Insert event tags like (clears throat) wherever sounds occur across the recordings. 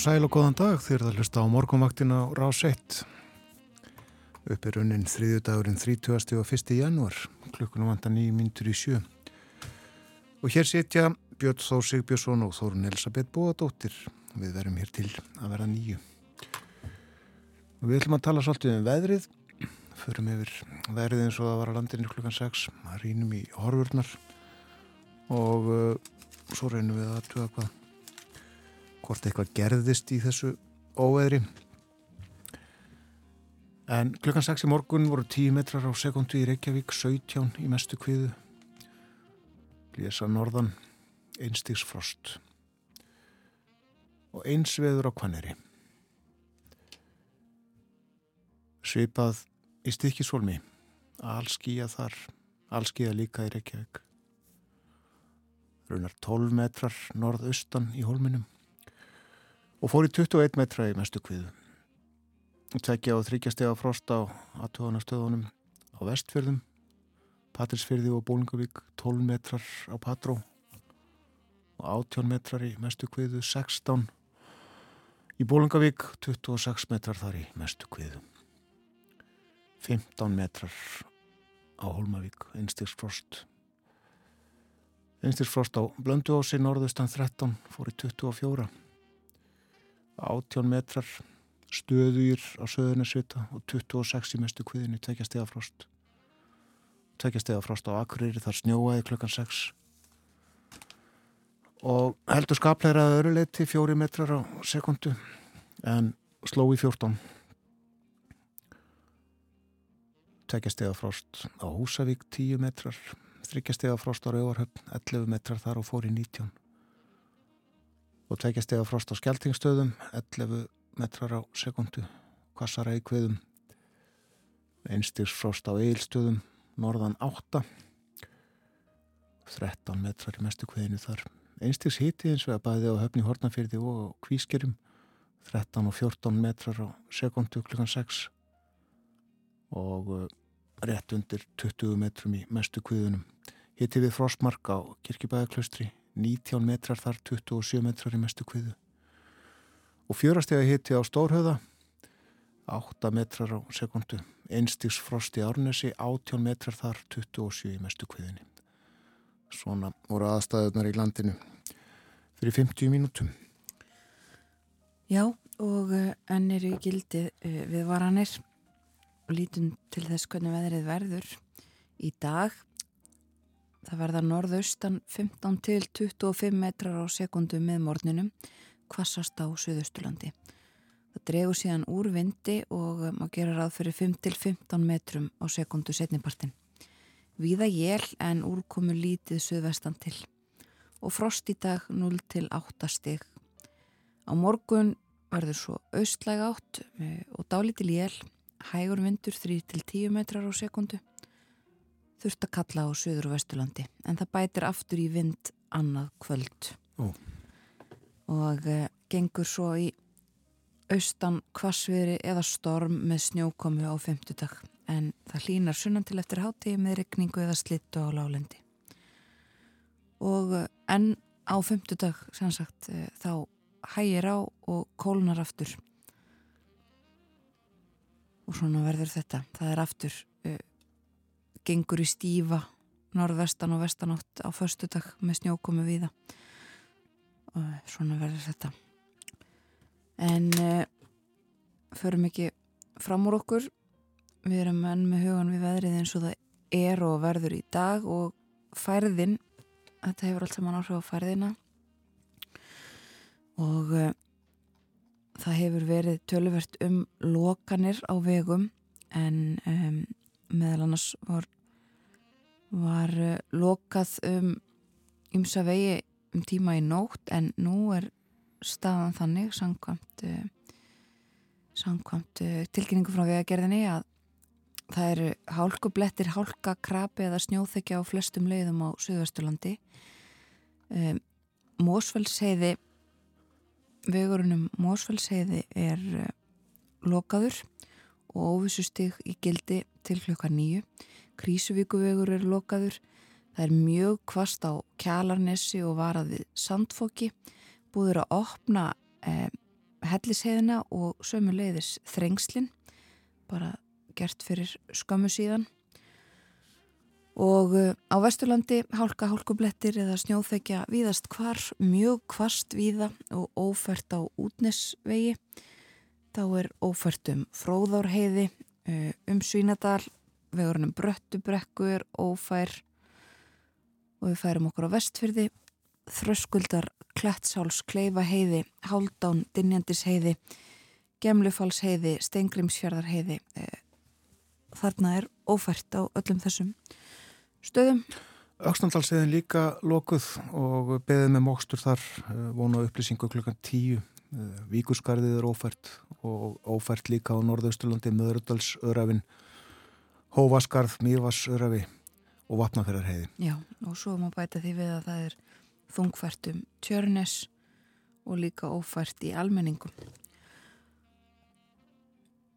og sæl og góðan dag. Þér að hlusta á morgunvaktina Rás 1 upp er unnin þriðjudagurinn 30. og 1. januar klukkunum vantar nýjum myndur í sjö. Og hér setja Björn Þór Sigbjörnsson og Þórun Elisabeth Bóadóttir við verum hér til að vera nýju og við ætlum að tala svolítið um veðrið. Förum yfir veðrið eins og það var að landinni klukkan 6 að rínum í horfurnar. Og uh, svo reynum við að tuga hvað hvort eitthvað gerðist í þessu óveðri. En klukkan 6 í morgun voru 10 metrar á sekundu í Reykjavík 17 í mestu kviðu Lísa norðan einstigsfrost og eins veður á Kvaneri svipað í stikkisvolmi allskíja þar allskíja líka í Reykjavík. Raunar 12 metrar norðaustan í hólminum og fór í 21 metra í mestu kviðu. Steg á frost á aðtöðanastöðunum á vestfjörðum, Patrísfjörði og Bólingavík 12 metrar á Patró og 18 metrar í mestu kviðu, 16 í Bólingavík, 26 metrar þar í mestu kviðu. 15 metrar á Holmavík, einstigsfrost. Einstigsfrost á Blönduósi, norðustan 13, fór í 24 18 metrar stöðugir á söðunarsvita og 26 í mestu kviðinu tvekja stegafrost tvekja stegafrost á Akureyri þar snjóaði klukkan 6 og heldur skapleira að öru leiti 4 metrar á sekundu en sló í 14 tvekja stegafrost á Húsavík 10 metrar. Þryggja stegafrost á Rauvarhöfn 11 metrar þar og fór í 19 og tvekja steg af frost á skjaltingstöðum 11 metrar á sekundu kvassara í kviðum. Einstigs frost á eilstöðum norðan 8 13 metrar í mestu kviðinu þar. Einstigs hiti eins og að bæði á höfni hornafyrði og kvískerum 13 og 14 metrar á sekundu klukkan 6 og uh, rétt undir 20 metrum í mestu kviðunum. Hiti við frostmark á kirkibæðaklaustri 19 metrar þar, 27 metrar í mestu kviðu. Og fjörastega hitti á Stórhauða, 8 metrar á sekundu. Einstigs frost í Árnesi, 18 metrar þar, 27 í mestu kviðinni. Svona voru aðstæðunar í landinu fyrir 50 mínútum. Já, og eh, enn eru í gildi eh, við varanir og lítum til þess hvernig veðrið verður í dag Það verða norðaustan 15 til 25 metrar á sekundu með morninum, kvassast á Suðaustulandi. Það dregur síðan úr vindi og maður gera ráð fyrir 5 til 15 metrum á sekundu setnipartin. Víða jél en úrkomu lítið suðvestan til. Og frost í dag 0 til 8 stig. Á morgun verður svo austlæg átt eh, og dálítil jél, hægur vindur 3 til 10 metrar á sekundu þurft að kalla á Suður og Vesturlandi en það bætir aftur í vind annað kvöld. Ó. og uh, gengur svo í austan kvassviðri eða storm með snjókomu á femtudag en það hlínar sunnan til eftir hátíð með regningu eða slittu á lálendi og uh, enn á femtudag sannsagt uh, þá hægir á og kólnar aftur. Og svona verður þetta. Það er aftur gengur í stífa norðvestan og vestanátt á förstudag með snjókomi viða og svona verður þetta. En uh, förum ekki fram úr okkur. Við erum enn með hugan við veðrið eins og það er og verður í dag og færðin þetta hefur allt saman áhrif á færðina. Og uh, það hefur verið töluvert um lokanir á vegum en um, meðal annars var, var uh, lokað um ymsa vegi um tíma í nótt en nú er staðan þannig samkvæmt, uh, samkvæmt uh, tilkynningu frá vegagerðinni að það eru hálkublettir, hálkakrapi eða snjóþekja á flestum leiðum á Suðvesturlandi. Um, Mósfellsheiði, vegurunum Mósfellsheiði er lokaður og óvissustig í gildi til klukka nýju. Krísuvíkuvegur er lokaður. Það er mjög kvast á kjalarnessi og varað við sandfóki. Búður að opna eh, hellisheiðina og sömu leiðis þrengslinn. Bara gert fyrir skömmu síðan. Og uh, á Vesturlandi hálka hálkublettir eða snjóþekja víðast hvar, mjög kvast víða og ófært á útnesvegi. Þá er ófært um fróðárheiði, um Svínadal, vegurinnum Bröttubrekku er ófær og við færum okkur á vestfyrði þröskuldar Klettsháls Kleifaheiði, Háldán Dinjandisheiði, Gemlufalsheiði Stengrimsfjörðarheiði eh, þarna er ófært á öllum þessum stöðum. Öksnandalsheðin líka lokuð og beðið með mókstur þar eh, vonu upplýsingu klukkan tíu eh, Víkurskarðið er ófært og ófært líka á norðausturlandi Möðrudalsörafinn Hóvaskarð, Mýrvarsörafi og Vatnafjörðarheiði. Já, og svo má bæta því við að það er þungfært um tjörnes og líka ófært í almenningum.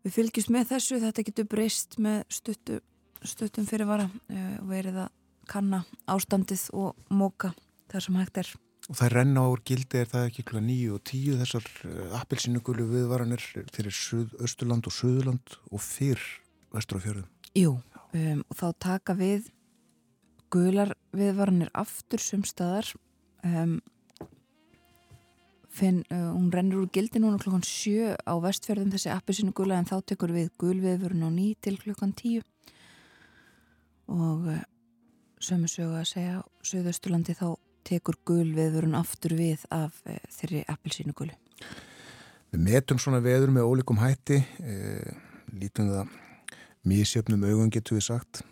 Við fylgjumst með þessu, þetta getur breyst með stuttu, stuttum fyrirvara eh, og verið að kanna ástandið og móka þar sem hægt er. Og það renna ár gildi er það ekki kl. 9 og 10 þessar eh, appilsínugulu viðvaranir fyrir Östurland og Suðurland og fyrr vestur á fjörðum. Jú, um, og þá taka við gular viðvaranir aftur sumstaðar um, finn, uh, hún rennur úr gildi núna klokkan 7 á vestfjörðum þessi appi sinu gula en þá tekur við gulviðvörun á ný til klokkan 10 og uh, sömu sögu að segja Suðausturlandi þá tekur gulviðvörun aftur við af uh, þeirri appi sinu gulu Við metum svona veður með ólíkum hætti eh, lítum það mísjöfnum augun getur við sagt.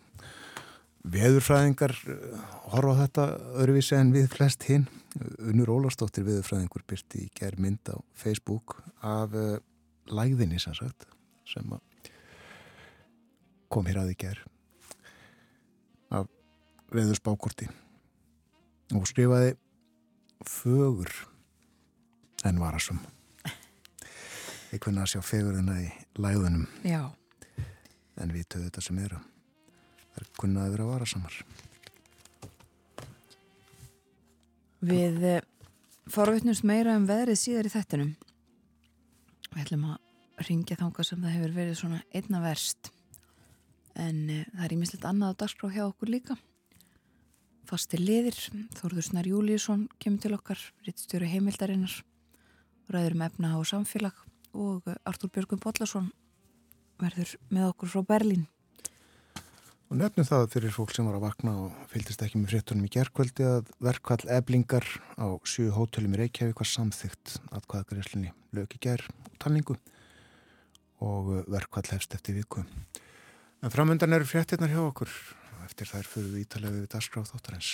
Veðurfræðingar eh, horfa þetta öðruvísi en við flest hinn Unnur Ólarsdóttir veðurfræðingur byrti í gerð mynd á Facebook af uh, læðinni sem sagt sem kom hér að í gerð af veðurspákorti og skrifaði fögur en varasum ég kunna að sjá fegurina í læðunum Já. En við töðum þetta sem eru. Það er kunnaði verið að vara samar Við uh, forvittnumst meira um veðrið síðar í þettinum við ætlum að ringja þánga sem það hefur verið svona einna verst. En uh, það er ímislegt annað á dagskrá hjá okkur líka Fastir liðir Þórður Snar Júliusson kemur til okkar rittstjóru heimildarinnar ræður um efna á samfélag og Artúr Björgum Bollarsson verður með okkur frá Berlín. Og nefnum það fyrir fólk sem var að vakna og fylgist ekki með fréttunum í gerðkvöldi að verkvall eblingar á sju hótelum í Reykjavík var samþygt að hvaða greiðslinni lög í gerð og talningu og verkvall hefst eftir viku. En framöndan eru fréttinnar hjá okkur eftir þær fyrir ítalega við dasgráð þáttarins.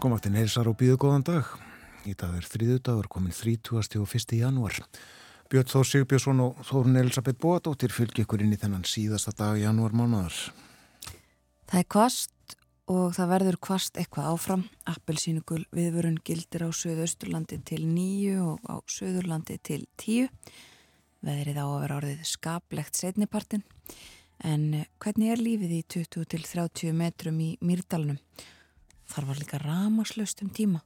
Morgonvaktin heilsar og býðu góðan dag. Í dag er þrýðu dagur komin 30. og 1. januar. Björn Þór Sigbjörnsson og Þórun Elisabeth Bóadóttir fylgji ykkur inn í þennan síðasta dag í janúar mánuðar. Það er kvast og það verður kvast eitthvað áfram. Appelsínugul viðvörun gildir á Suðausturlandi til 9 og á Suðurlandi til 10. Veðrið á að vera orðið skaplegt setnipartin en hvernig er lífið í 20 til 30 metrum í Mýrdalunum? Þar var líka ramaslaust um tíma.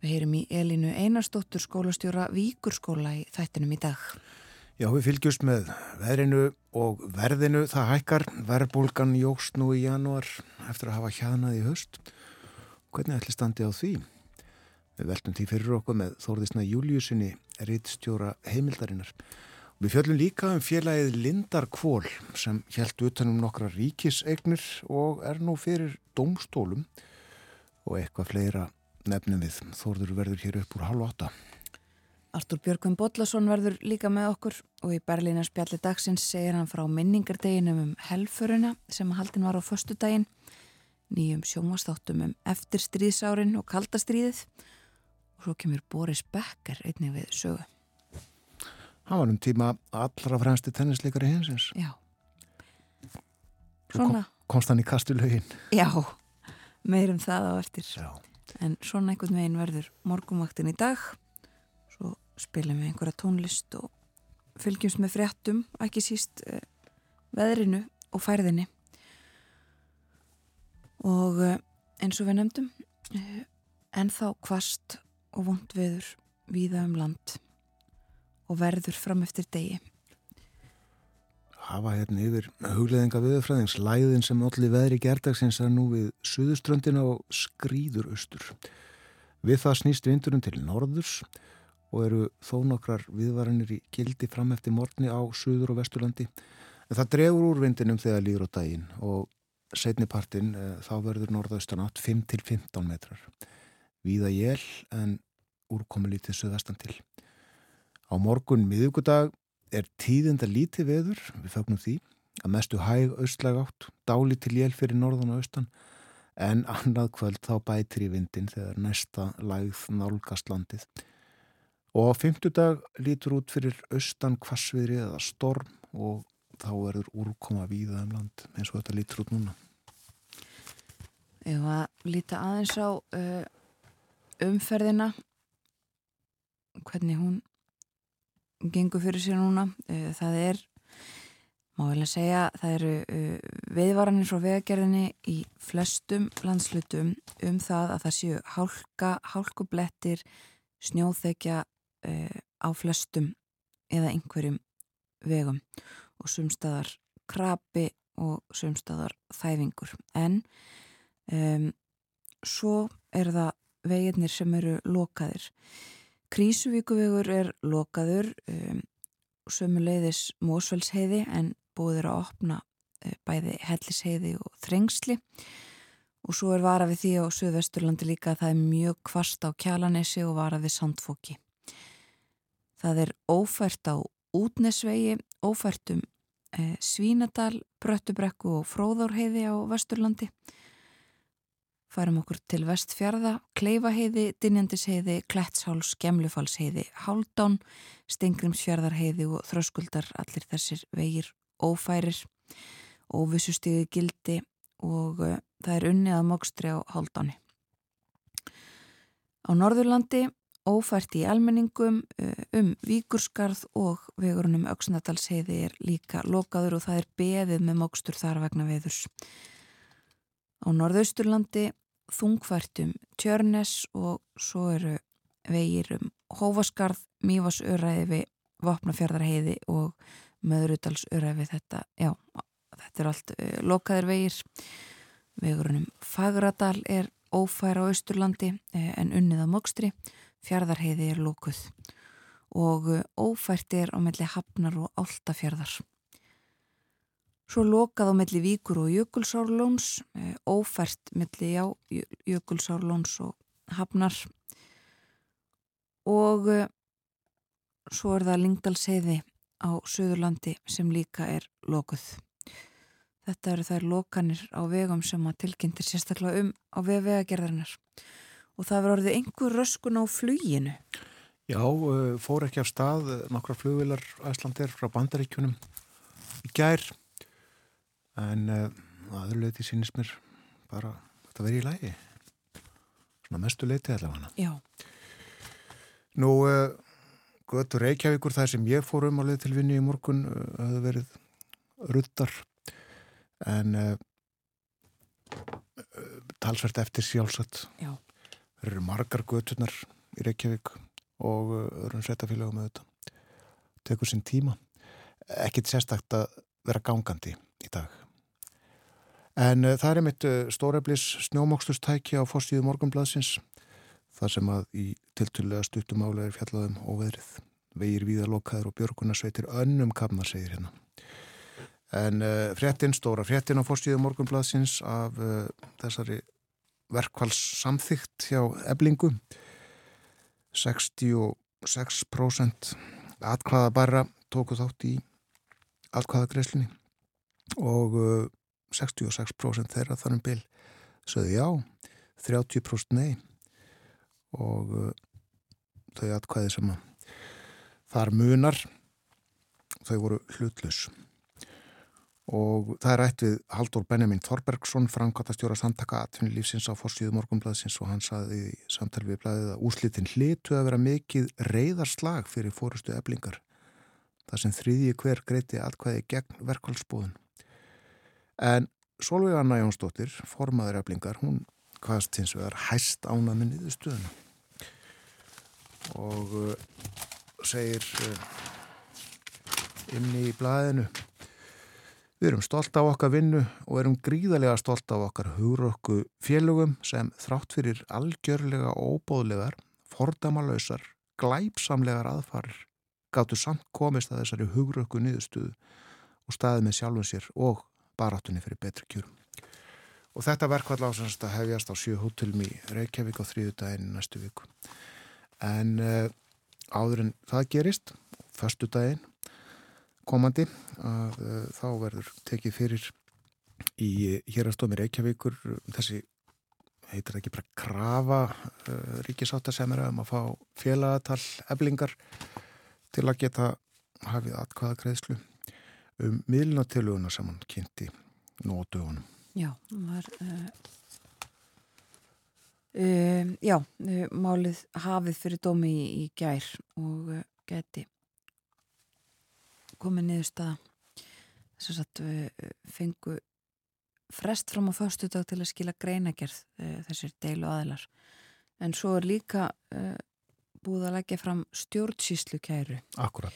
Við heyrum í Elinu Einarstóttur skólastjóra Víkurskóla í þættinum í dag. Já, við fylgjumst með veðrinu og verðinu. Það hækkar. Verðbólgan jógst nú í janúar eftir að hafa hjaðnað í höst. Hvernig ætli standi á því? Við veltum því fyrir okkur með Þórðisna Júliusinni, rittstjóra heimildarinnar. Við fjöllum líka um félagið Lindar Kvól sem helt utanum nokkra ríkiseignir og er nú fyrir domstólum og eitthvað fleira nefnum við. Þórður verður hér upp úr halv åtta. Artur Björgvin Bodlason verður líka með okkur og í Berlína spjalli dagsins segir hann frá minningardeginum um helfuruna sem haldin var á förstu daginn, nýjum sjónvastáttum um eftirstríðsárin og kaldastríðið og svo kemur Boris Becker einnig við sögu. Hann var um tíma allra fremsti tennisleikari hinsins. Já. Svo kom, Svona, komst hann í kastulögin. já, meirum það á eftir. Já. En svona einhvern veginn verður morgumvaktin í dag, svo spilum við einhverja tónlist og fylgjumst með fréttum, ekki síst eh, veðrinu og færðinni. Og eh, eins og við nefndum, eh, ennþá kvast og vond veður víða um land og verður fram eftir degi. Hafa hérna yfir hugleðinga viðurfræðings læðin sem allir veðri gerdagsins er nú við suðuströndina og skrýður austur. Við það snýst vindurinn til norðurs og eru þó nokkrar viðvaranir í gildi fram eftir morgni á suður og vesturlandi. En það dregur úr vindinum þegar líður á daginn og setnipartin eh, þá verður norðaustan átt 5-15 metrar. Víða jél en úrkomi lítið suðvestan til. Á morgun miðugudag er tíðinda lítið veður, við fögnum því, að mestu hæg austlæg átt, dáli til jél fyrir norðan og austan, en annað kvöld þá bætir í vindin þegar næsta lægð nálgast landið. Og á fymtudag lítur út fyrir austan kvassviðri eða storm og þá verður úrkoma víða um land eins og þetta lítur út núna. Ef að líta aðeins á uh, umferðina hvernig hún gengur fyrir sér núna. Uh, það er, má vel að segja það eru uh, viðvaranir frá vegagerðinni í flestum landslutum um það að það séu hálka, hálkublettir snjóþekja uh, á flestum eða einhverjum vegum og sumstaðar krapi og sumstaðar þæfingur. En um, svo er það veginnir sem eru lokaðir Krísuvíkuvegur er lokaður um, sömuleiðis Mósfellsheiði en búið er að opna uh, bæði Hellisheiði og Þrengsli og svo er vara við því á Suðvesturlandi líka að það er mjög kvast á Kjalanesi og vara við Sandfóki Það er ófært á útnesvegi, ófært um eh, Svínadal, Bröttubrekku og Fróðárheiði á Vesturlandi. Færum okkur til Vestfjörða, Kleifaheiði, Dinjandisheiði, Klettsháls, Gemlufalsheiði, Háldán, Stengrimsfjörðarheiði og Þröskuldar, allir þessir vegir ófærir, óvissustíði gildi og uh, það er unnið að mókstri á Háldáni. Á Norðurlandi ófært í almenningum um Víkurskarð og vegurinn um Öksnadalsheiði er líka lokaður og það er beðið með mókstur þar vegna veðurs. Á Norðausturlandi þungfært um Tjörnes og svo eru vegir um Hófaskarð, Mývasöræði við Vopnafjörðarheiði og Möðrudalsöræði þetta, já, þetta er allt uh, lokaður vegir. Vegurinn um Fagradal er ófær á Austurlandi uh, en unnið á mókstri fjardarheiði er lókuð og ófært er á melli hafnar og áltafjarðar. Svo lokað á melli víkur og jökulsárlóns, ófært melli já, jökulsárlóns og hafnar og svo er það Lingdalsheiði á Suðurlandi sem líka er lókuð. Þetta eru þær lokanir á vegum sem að tilkynntir sérstaklega um á vegagerðarinnar og það var orðið einhver röskun á fluginu. Já, fór ekki af stað nokkra flugvilar æslandir frá bandaríkjunum í gær en aðurleiti sínist mér bara þetta verið í lægi svona mestu leiti allavega. Já. Nú götu Reykjavíkur það sem ég fór um á leið til vinni í morgun hafði uh, verið ruttar en talsvert eftir sjálfsagt. Já. það eru margar götunar í Reykjavík og öðrum uh, sveitafélagum þetta tekur sinn tíma. Ekkit sérstakt að vera gangandi í dag en uh, það er mitt uh, stóreflis snjómokslustæki á fórstíðu morgunbladsins þar sem að í tilturlega stuttumála er fjallaðum óveðrið. Vegir víðalokaður og björgunarsveitir önnum kamnar segir hérna. En uh, fréttin, stóra fréttin á fórstíðu morgunbladsins af uh, þessari verkvals samþygt hjá eblingu 66% atkvaða bara tóku þátt í atkvaða greiðslinni og uh, 66% þeirra þannig bil sögðu já 30% nei. Og uh, þau atkvæði sem að þar munar þau voru hlutlus og það er rætt við Haldur Benjamin Þorbergsson framkvæmtastjóra samtaka atvinnulífsins á fórsíðu morgunblæðsins og hann saði í samtal við blæðið að úslitin hlitu að vera mikið reyðarslag fyrir fórustu eblingar þar sem þriðji hver greiti atkvæði gegn verkvælsbúðun en Solveig Anna Jónsdóttir formaður eblingar, hún hvaðast hins vegar hæst ána með niður stöðuna og uh, segir uh, inni í blæðinu Við erum stolt af okkar vinnu og erum gríðarlega stolt af okkar hugrökku félögum sem þrátt fyrir algjörlega óbóðlegar, fordamalösar, glæpsamlegar aðfarir gáttu samt komist að þessari hugrökku niðurstuðu og staðið með sjálfum sér og baráttunni fyrir betri kjörum. Og þetta verkvall ásast að hefjast á sjö hótelum í Reykjavík á þrýðu daginn næstu viku. En uh, áður en það gerist, förstu daginn, komandi að uh, þá verður tekið fyrir í hérastómi Reykjavíkur þessi heitir ekki bara krafa uh, ríkisáttasemera um að fá félagatal eblingar til að geta hafið atkvaða greiðslu um miðlunatiluguna sem hann kynnti nú á dögunum. Já, var, uh, um, já málið hafið fyrir dómi í, í gær og geti komið niðurstaða. Þess að fengu frest fram á förstu dag til að skila greinagerð uh, þessir deilu aðilar. En svo er líka uh, búið að leggja fram stjórnsýslu kæru Akkurat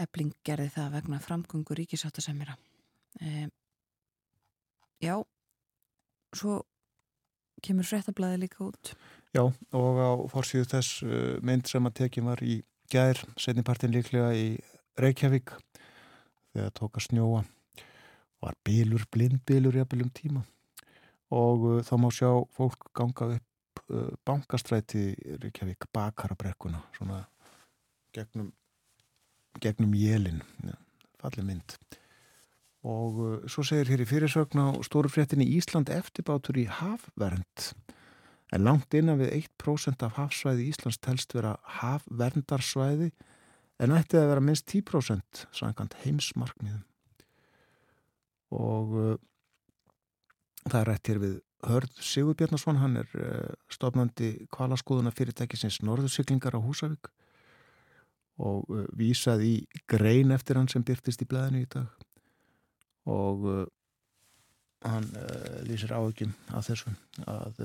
Ebling gerði það vegna framgöngu ríkisáttasemjara uh, Já svo kemur frettablaði líka út. Já og á fórsíðu þess mynd sem að tekið var í gær setnipartin líklega í Reykjavík þegar tók að snjóa. Var bílur, blindbílur jafnvel um tíma. Og uh, þá má sjá fólk ganga upp uh, bankastræti Reykjavík bakarabrekkuna svona gegnum gegnum jélin. Ja, falli mynd. Og uh, svo segir hér í fyrirsögn á stórufréttinni Ísland eftirbátur í hafvernd. En langt innan við 1% af hafsvæði Íslands telst vera hafverndarsvæði en ætti að vera minnst 10% sangant heimsmarkmiðum. Og uh, það er rætt hér við Hörð Sigur Bjarnarsson, hann er uh, stofnandi kvalaskoðuna fyrirtækisins Norðursiklingar á Húsavík og uh, vísað í grein eftir hann sem byrtist í blæðinu í dag og uh, hann lýsir áökjum að þessu að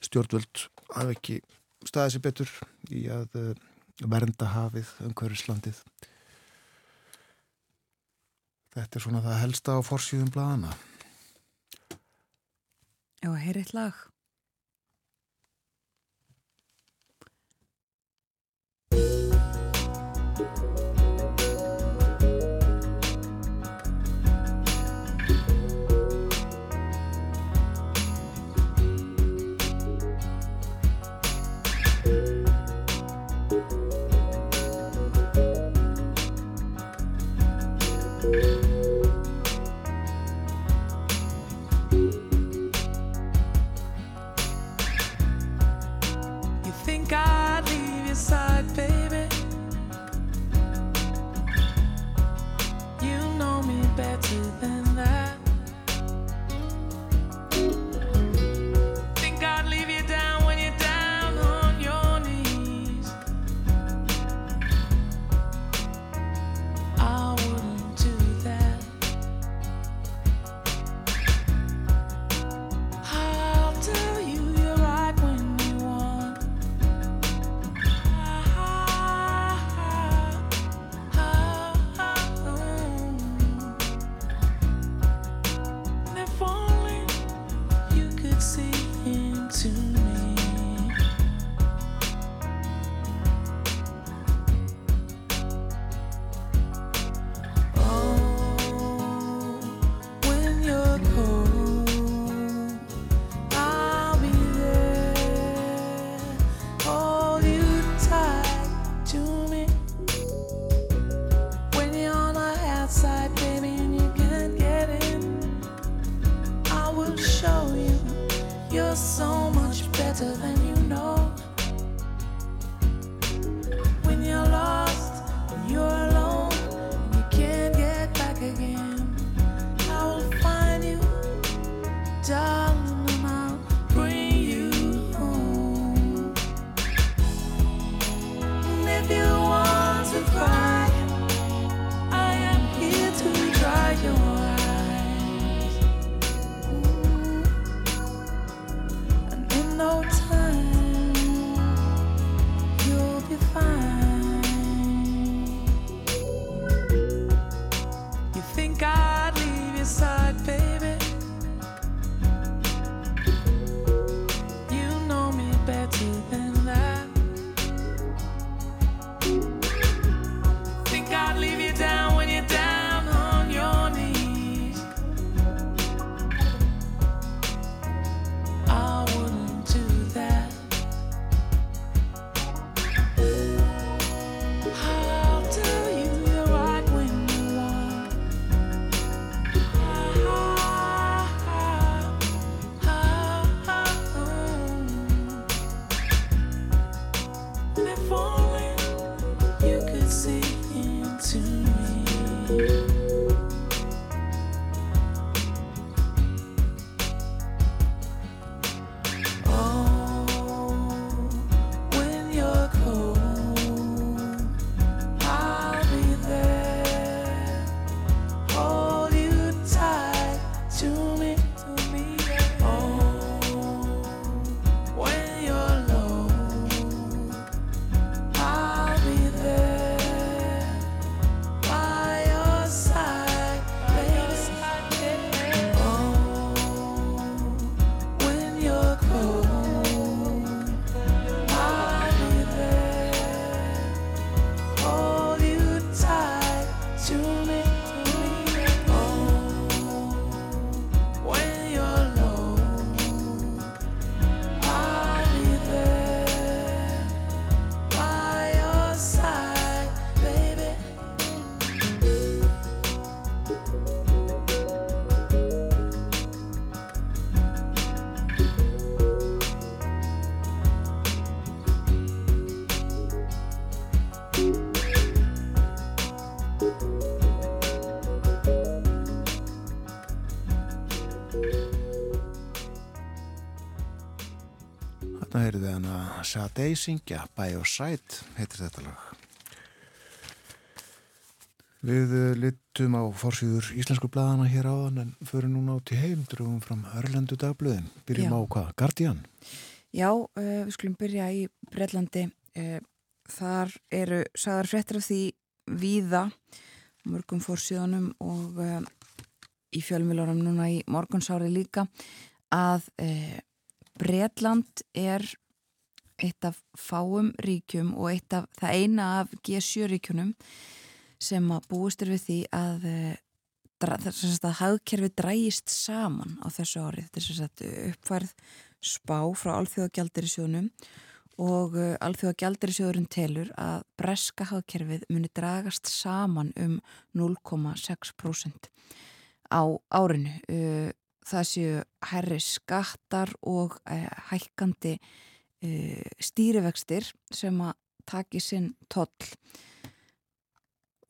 stjórnvöld hafi ekki staðið sér betur í að vernda hafið um hverjuslandið. Þetta er svona það helsta á forsýðum bladana. Já, heyriðt lag. Sade syngja By Your Side heitir þetta lag Við eh, litum á fórsýður íslensku bladana hér áðan en förum núna átt í heim drögum fram Örlendu dagblöðin byrjum Já. á hvað? Guardian? Já, uh, við skulum byrja í Breitlandi uh, þar eru sagðar frettir af því víða mörgum fórsýðunum og uh, í fjölmjölunum núna í morgunsári líka að Breitland er eitt af fáum ríkjum og eitt af það eina af G7 ríkjunum sem að búist er við því að þess eh, að hagkerfi drægist saman á þessu ári. Þetta er þess uppfærð spá frá alþjóðagjaldirisjónum og eh, alþjóðagjaldirisjóðurinn telur að breska hagkerfið muni dragast saman um 0,6% á árinu. Eh, það séu herri skattar og hækkandi uh, stýrivextir sem að taki sinn toll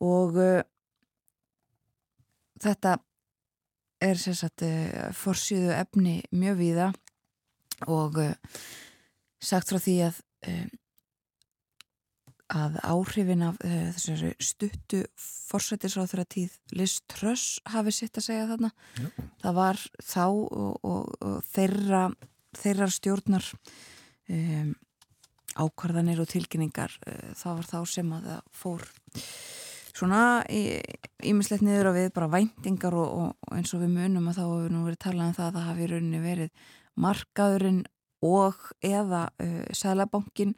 og uh, þetta er sérsagt uh, e, forsýðu efni mjög víða og sagt frá því að að áhrifin af þessari stuttu forsættisráþur að tíð Liz Truss hafi sitt að segja þarna Já. það var þá og, og, og þeirra þeirra stjórnar um, ákvarðanir og tilkynningar uh, það var þá sem að það fór svona ímislegt niður á við bara væntingar og, og eins og við munum að þá hefur nú verið talað um það að það hafi rauninni verið markaðurinn og eða uh, sælabankin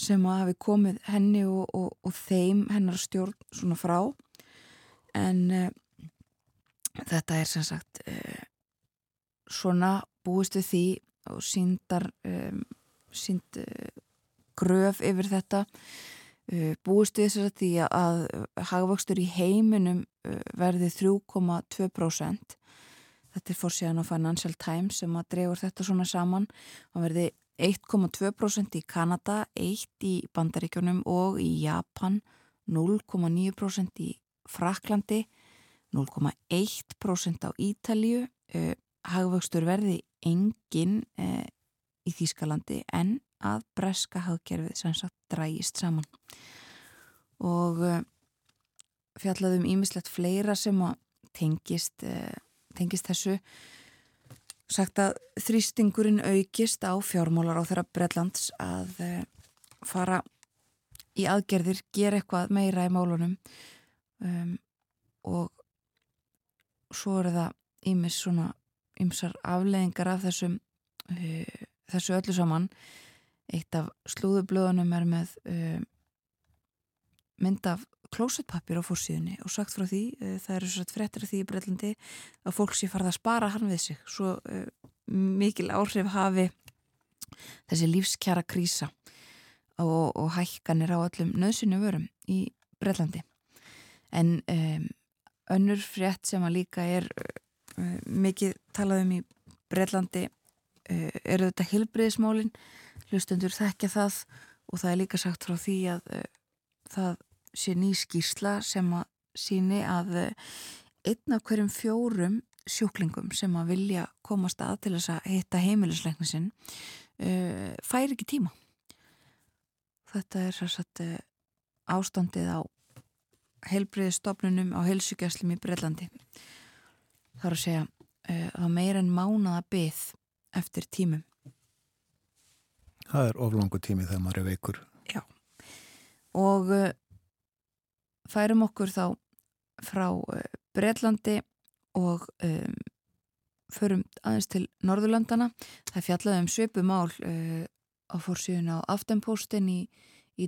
sem að hafi komið henni og, og, og þeim hennar stjórn svona frá. En uh, þetta er sem sagt uh, svona búist við því og síndar um, sínt uh, gröf yfir þetta uh, búist við þess að því að hagvöxtur í heiminum uh, verði 3,2% þetta er fór síðan á Financial Times sem að dregur þetta svona saman. Og verði 1,2% í Kanada 1 í Bandaríkjónum og í Japan 0,9% í Fraklandi 0,1% á Ítalju hagvöxtur verði engin í Þýskalandi en að breska hagkerfið sem sagt drægist saman. Og uh, fjallaðum ímislegt fleira sem að tengist, uh, tengist þessu. Sagt að þrýstingurinn aukist á fjármólar á þeirra Breitlands að uh, fara í aðgerðir, gera eitthvað meira í málunum um, og svo er það ímis svona ymsar afleðingar af þessum þessu öllu saman. Eitt af slúðublöðunum er með um, mynd af klósetpapir á fórsíðunni og sagt frá því, uh, það eru svo fréttir því í Breitlandi að fólk sé farða að spara hann við sig, svo uh, mikil áhrif hafi þessi lífskjara krísa og, og hækkanir á öllum nöðsynju vörum í Breitlandi en um, önnur frétt sem að líka er uh, mikið talað um í Breitlandi eru þetta hilbriðismólinn hlustendur þekkja það og það er líka sagt frá því að uh, það sé ný skýrsla sem að síni að uh, einn af hverjum fjórum sjúklingum sem að vilja komast að til þess að hitta heimilisleikni sinn uh, fær ekki tíma. Þetta er satt ástandið á heilbriðistofnunum á heilsugjastlum í Breitlandi það er að segja að meira en mánaða byggð eftir tímum Það er oflangu tími þegar maður er veikur. Já, og uh, færum okkur þá frá uh, Breitlandi og um, förum aðeins til Norðurlandana. Það fjallaði um svipumál uh, á fórsíðun á Aftenpostin í, í,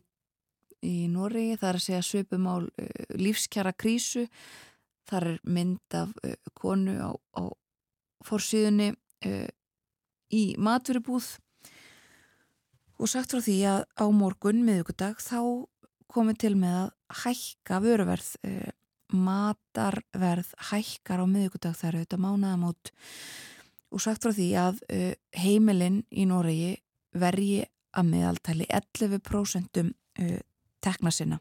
í Nóri. Það er að segja svipumál lífskjara krísu. Það er mynd af konu á, á fórsíðunni í maturubúð og sagt frá því að á morgun miðugudag þá komið til með að hækka vöruverð eh, matarverð hækkar á miðugudag þar auðvitað mánaðamót. Og sagt frá því að eh, heimilinn í Noregi vergi að miðaltæli 11% eh, tekna sinna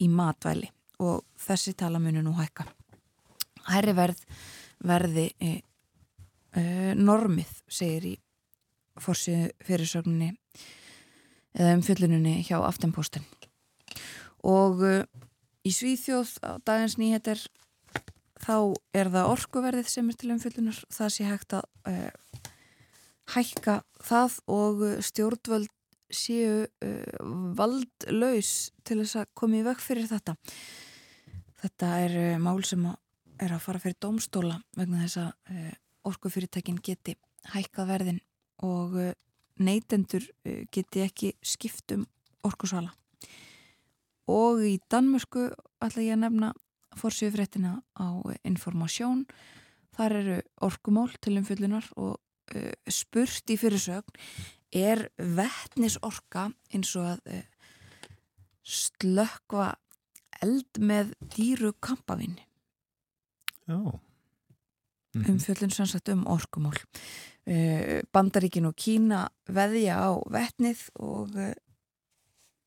í matvæli og þessi tala munu nú hækka. Herri verð verði eh, normið segir í fórsið fyrirsögninni eða um fylluninni hjá Aftenposten og uh, í Svíþjóð á dagins nýheter þá er það orkuverðið sem er til umfyllunar það sé hægt að uh, hækka það og uh, stjórnvöld séu uh, valdlaus til þess að koma í vekk fyrir þetta. Þetta er uh, mál sem að er að fara fyrir domstóla vegna þess að uh, orkufyrirtækin geti hækka verðin og neytendur eh, geti ekki skiptum orkusala. Og í Danmörku ætla ég að nefna fórsíðufréttina á informasjón þar eru orkumál til umfyllunar og uh, spurt í fyrirsögn er vettnisorka eins og að uh, slökva eld með dýru kampavinni Já mm -hmm. umfjöldun sannsagt um orkumál. Uh, Bandaríkin og Kína veðja á vettnið og uh,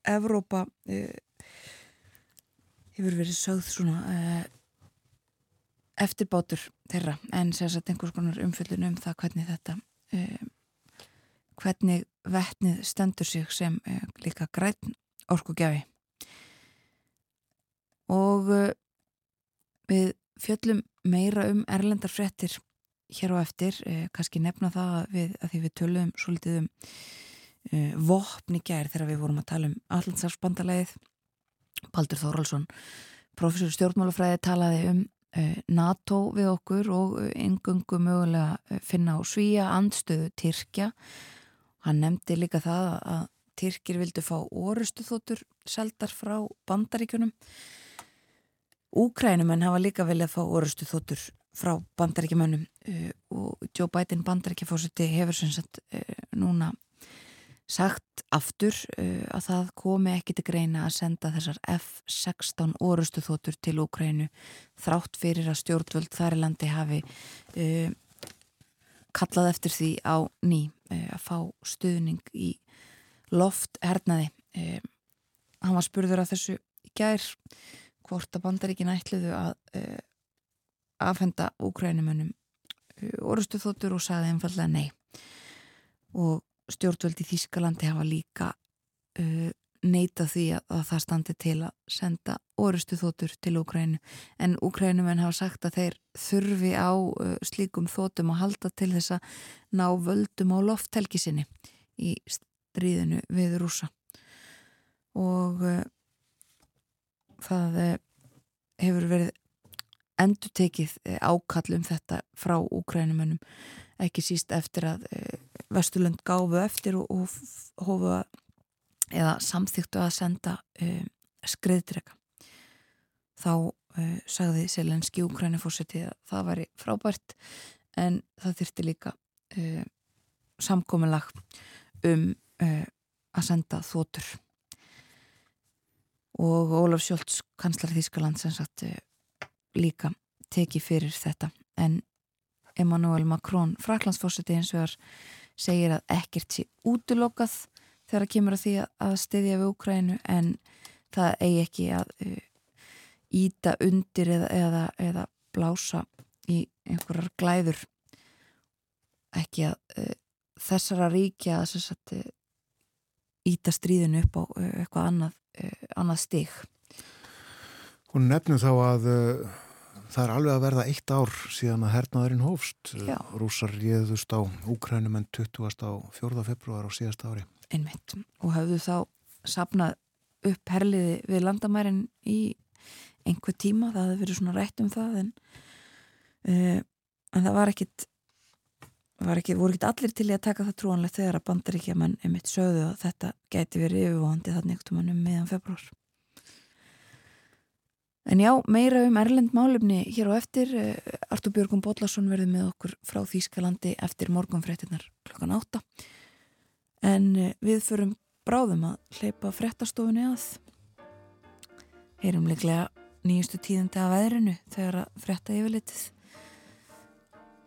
Evrópa uh, hefur verið sögð svona eftirbátur þeirra. En sérstaklega einhvers konar umfjöldun um það hvernig þetta hvernig vettnið stendur sig sem líka græn orkugjafi. Og við fjöllum meira um erlendar frettir hér á eftir, eh, kannski nefna það við, að því við töluðum svolítið um eh, vopni gær þegar við vorum að tala um allansafsbandalegið Baldur Þóraldsson professor stjórnmálafræði talaði um eh, NATO við okkur og engungu mögulega eh, finna á svíja andstöðu Tyrkja. Hann nefndi líka það að Tyrkir vildu fá orustu þóttur seldar frá bandaríkunum Úkrænumenn hafa líka viljað fá orustu þóttur frá bandaríkjumönnum uh, og Joe Biden bandaríkjafósiti hefur sem sagt uh, núna sagt aftur uh, að það komi ekki til greina að senda þessar F-16 orustu þóttur til Úkrænu þrátt fyrir að stjórnvöld þar í landi hafi uh, kallað eftir því á ný uh, að fá stuðning í loft hernaði uh, hann var spurður að þessu í gær hvort að bandaríkin ætluðu að uh, afhenda úkrænumönnum orustu þóttur og sagði einfallega nei. Og stjórnvöldi Þískalandi hafa líka neita því að, að það standi til að senda orustu þótur til Úkrænu en Úkrænumenn hafa sagt að þeir þurfi á uh, slíkum þótum að halda til þess að ná völdum á lofthelgisinni í stríðinu við rúsa og uh, það uh, hefur verið endur tekið uh, ákall um þetta frá Úkrænumennum ekki síst eftir að uh, Vesturlund gáfu eftir og, og hófu eða samþýttu að senda um, skriðdrega þá uh, sagði Selenski Ukrænifórseti að það væri frábært en það þyrti líka uh, samkominlag um uh, að senda þótur og Ólaf Sjólds kanslar Þískaland sem sagt líka teki fyrir þetta. En Emmanuel Macron fraklandsfórseti eins og segir að ekkert sé útlokkað þegar það kemur að því að stiðja við Úkrænu en það eigi ekki að íta undir eða, eða, eða blása í einhverjar glæður. Ekki að uh, þessara ríkja að íta stríðinu upp á eitthvað annað, annað stig Hún nefnum þá að uh, það er alveg að verða eitt ár síðan að hernaðurinn hófst Já. rúsar réðust á Úkrænum en 20. á 4. februar á síðast ári einmitt og hafðu þá sapnað upp herliði við landamærin í einhver tíma, það hefði verið svona rætt um það en, uh, en það var ekkit ekki, voru ekkit allir til í að taka það trúanlegt þegar að bandaríkja menn einmitt sögðu að þetta gæti verið yfirvóðandi þannig ekkert um hann um meðan februar En já, meira um Erlend málumni hér á eftir. Artur Björgum Bóllarsson verði með okkur frá Þýskalandi eftir morgunfréttinnar klokkan átta. En eh, við förum bráðum að hleypa frettastofunni að. Heyrum leiklega nýjustu tíðandi af veðrinu þegar að fretta yfirlitið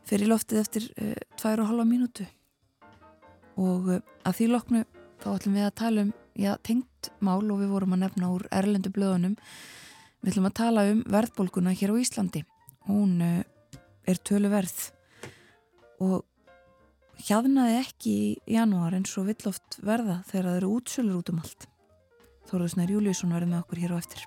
fyrir loftið eftir uh, tvær og halva mínútu og uh, að því loknu þá ætlum við að tala um já, tengt mál og við vorum að nefna úr erlendu blöðunum við ætlum að tala um verðbólguna hér á Íslandi hún uh, er tölu verð og hjaðnaði ekki í janúar eins og vill oft verða þegar það eru útsölur út um allt. Þóruðsnær Júliusson verði með okkur hér á eftir.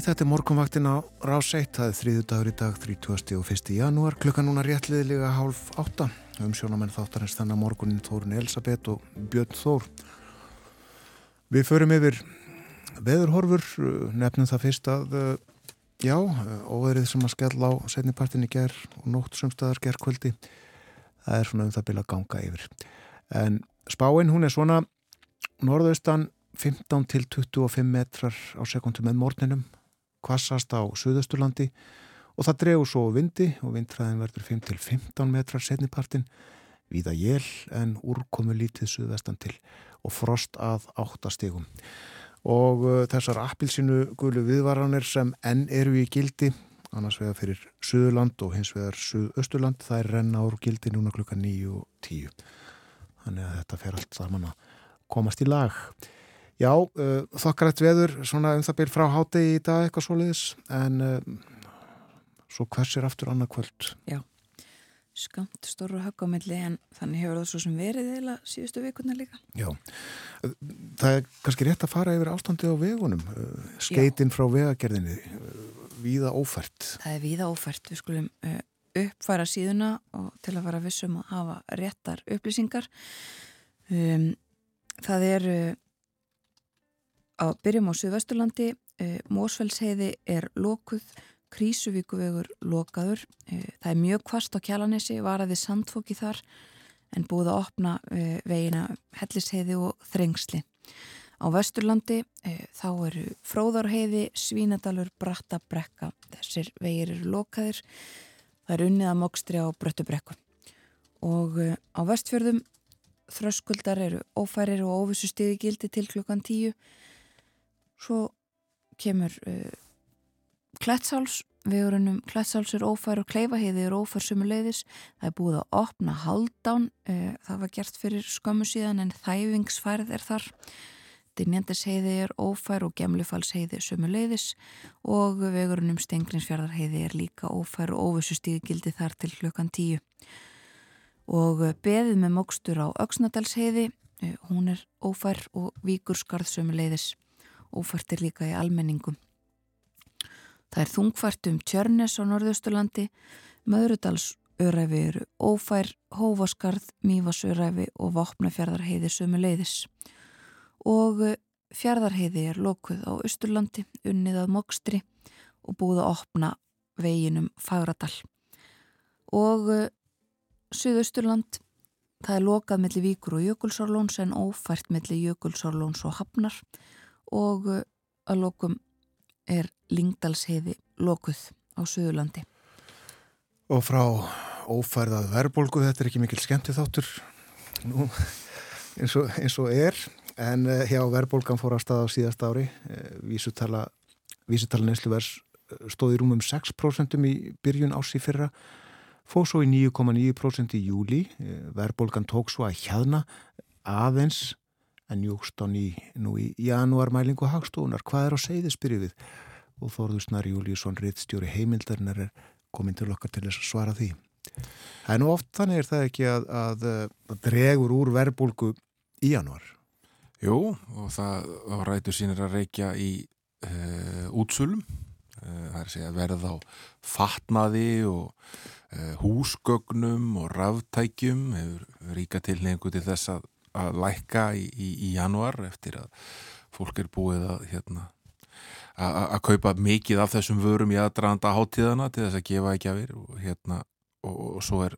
Þetta er morgunvaktin á rás 1, það er þrýðu dagur í dag 30. og 1. janúar, klukkan núna réttliðilega hálf átta, um sjónamenn þáttarins þannig morgunin Þórun Elisabeth og Björn Þór Við förum yfir veðurhorfur, nefnum það fyrst að já, óverið sem að skella á setnipartin í ger og nótt sumstaðar gerðkvöldi það er svona um það bila ganga yfir en spáinn hún er svona norðaustan 15 til 25 metrar á sekundu með morninum, kvassast á Suðausturlandi og það dregur svo vindi og vindræðin verður 5-15 metrar setnipartin víða jél en úrkomu lítið suðvestan til og frost að 8 stegum og uh, þessar appilsinu gulu viðvaranir sem enn eru í gildi annars vegar fyrir Suðurland og hins vegar Suðausturland það er renna úr gildi núna klukka 9 og 10 þannig að þetta fer allt saman að komast í lag Já, uh, þokkrætt veður svona um það byrj frá hátegi í dag eitthvað svoleiðis en uh, svo hversir aftur annað kvöld. Já, skamt stóru höggamilli en þannig hefur það svo sem verið eða síðustu vikuna líka. Já, það er kannski rétt að fara yfir ástandið á vegunum skeitin frá vegagerðinni víða ófært. Það er víða ófært, við skulum uh, uppfæra síðuna og til að fara vissum að hafa réttar upplýsingar. Um, Það er uh, á byrjum á Suðvesturlandi uh, Mósfellsheiði er lokuð Krísuvíkuvegur lokaður. Uh, það er mjög kvast á Kjalanesi varaði sandfóki þar en búið að opna uh, vegina Hellisheiði og Þrengsli. Á Vesturlandi þá eru Fróðarheiði Svínadalur, Brattabrekka þessir vegir eru lokaðir. Það er unnið að mókstri á Bröttubrekku. Og á Vestfjörðum þröskuldar eru ófærir og óvissu stiði gildi til klukkan tíu svo kemur uh, Klettsháls. Vegurinnum Klettsháls er ófær og Kleifaheiði er ófær sumuleiðis það er búið að opna haldán uh, það var gert fyrir skömmu síðan en þæfingsfærð er þar. Dinjandisheiði er ófær og Gemlifalsheiði sumuleiðis og vegurinnum Stengrinsfjörðarheiði er líka ófær og óvissu stíðgildi þar til klukkan tíu. Og beðið með mokstur á Öksnadalsheiði uh, hún er ófær og víkurskarð sumuleiðis ófært er líka í almenningum. Það er þungfært um Tjörnes á norðausturlandi, Möðrudalsöræfi eru ófær, Hófaskarð, Mývasöræfi og Vopnafjörðarheiði sömu leiðis. Og eh, fjörðarheiði er lokuð á austurlandi, unnið að mokstri og búið að opna veginum Fagradal. Og uh, Suðausturland, það er lokað melli Víkur og Jökulsárlóns en ófært melli Jökulsárlóns og Hafnar og uh, að lokum er Lingdalsheiði lokuð á Suðurlandi. Og frá ófærðað verðbólgu, þetta er ekki mikil skemmti þáttur Nú, eins, og, eins og er, en uh, hjá verðbólgan fór að staða á síðast ári, uh, vísutala, vísutala nesluvers stóði rúmum 6% í byrjun ási fyrra, fóð svo í 9,9% í júli, verðbólgan tók svo að hjaðna aðeins en júkst á ný nú í janúarmælingu hagstofunar. Hvað er á við? Og Þorður Snari Júlíusson, riðstjóri heimildarinnar er komin til okkar til þess að svara því. Það er nú oft þannig er það ekki að, að, að dregur úr verbulgu í janúar. Jú, og það rætur sínir að reykja í e, útsölum. E, það er að segja verð á fatnaði og e, húsgögnum og ráftækjum ríka tilhengu til þess að að lækka í, í, í januar eftir að fólk er búið að hérna, að kaupa mikið af þessum vörum í aðdraðanda hátíðana til þess að gefa ekki af þér og hérna og, og svo er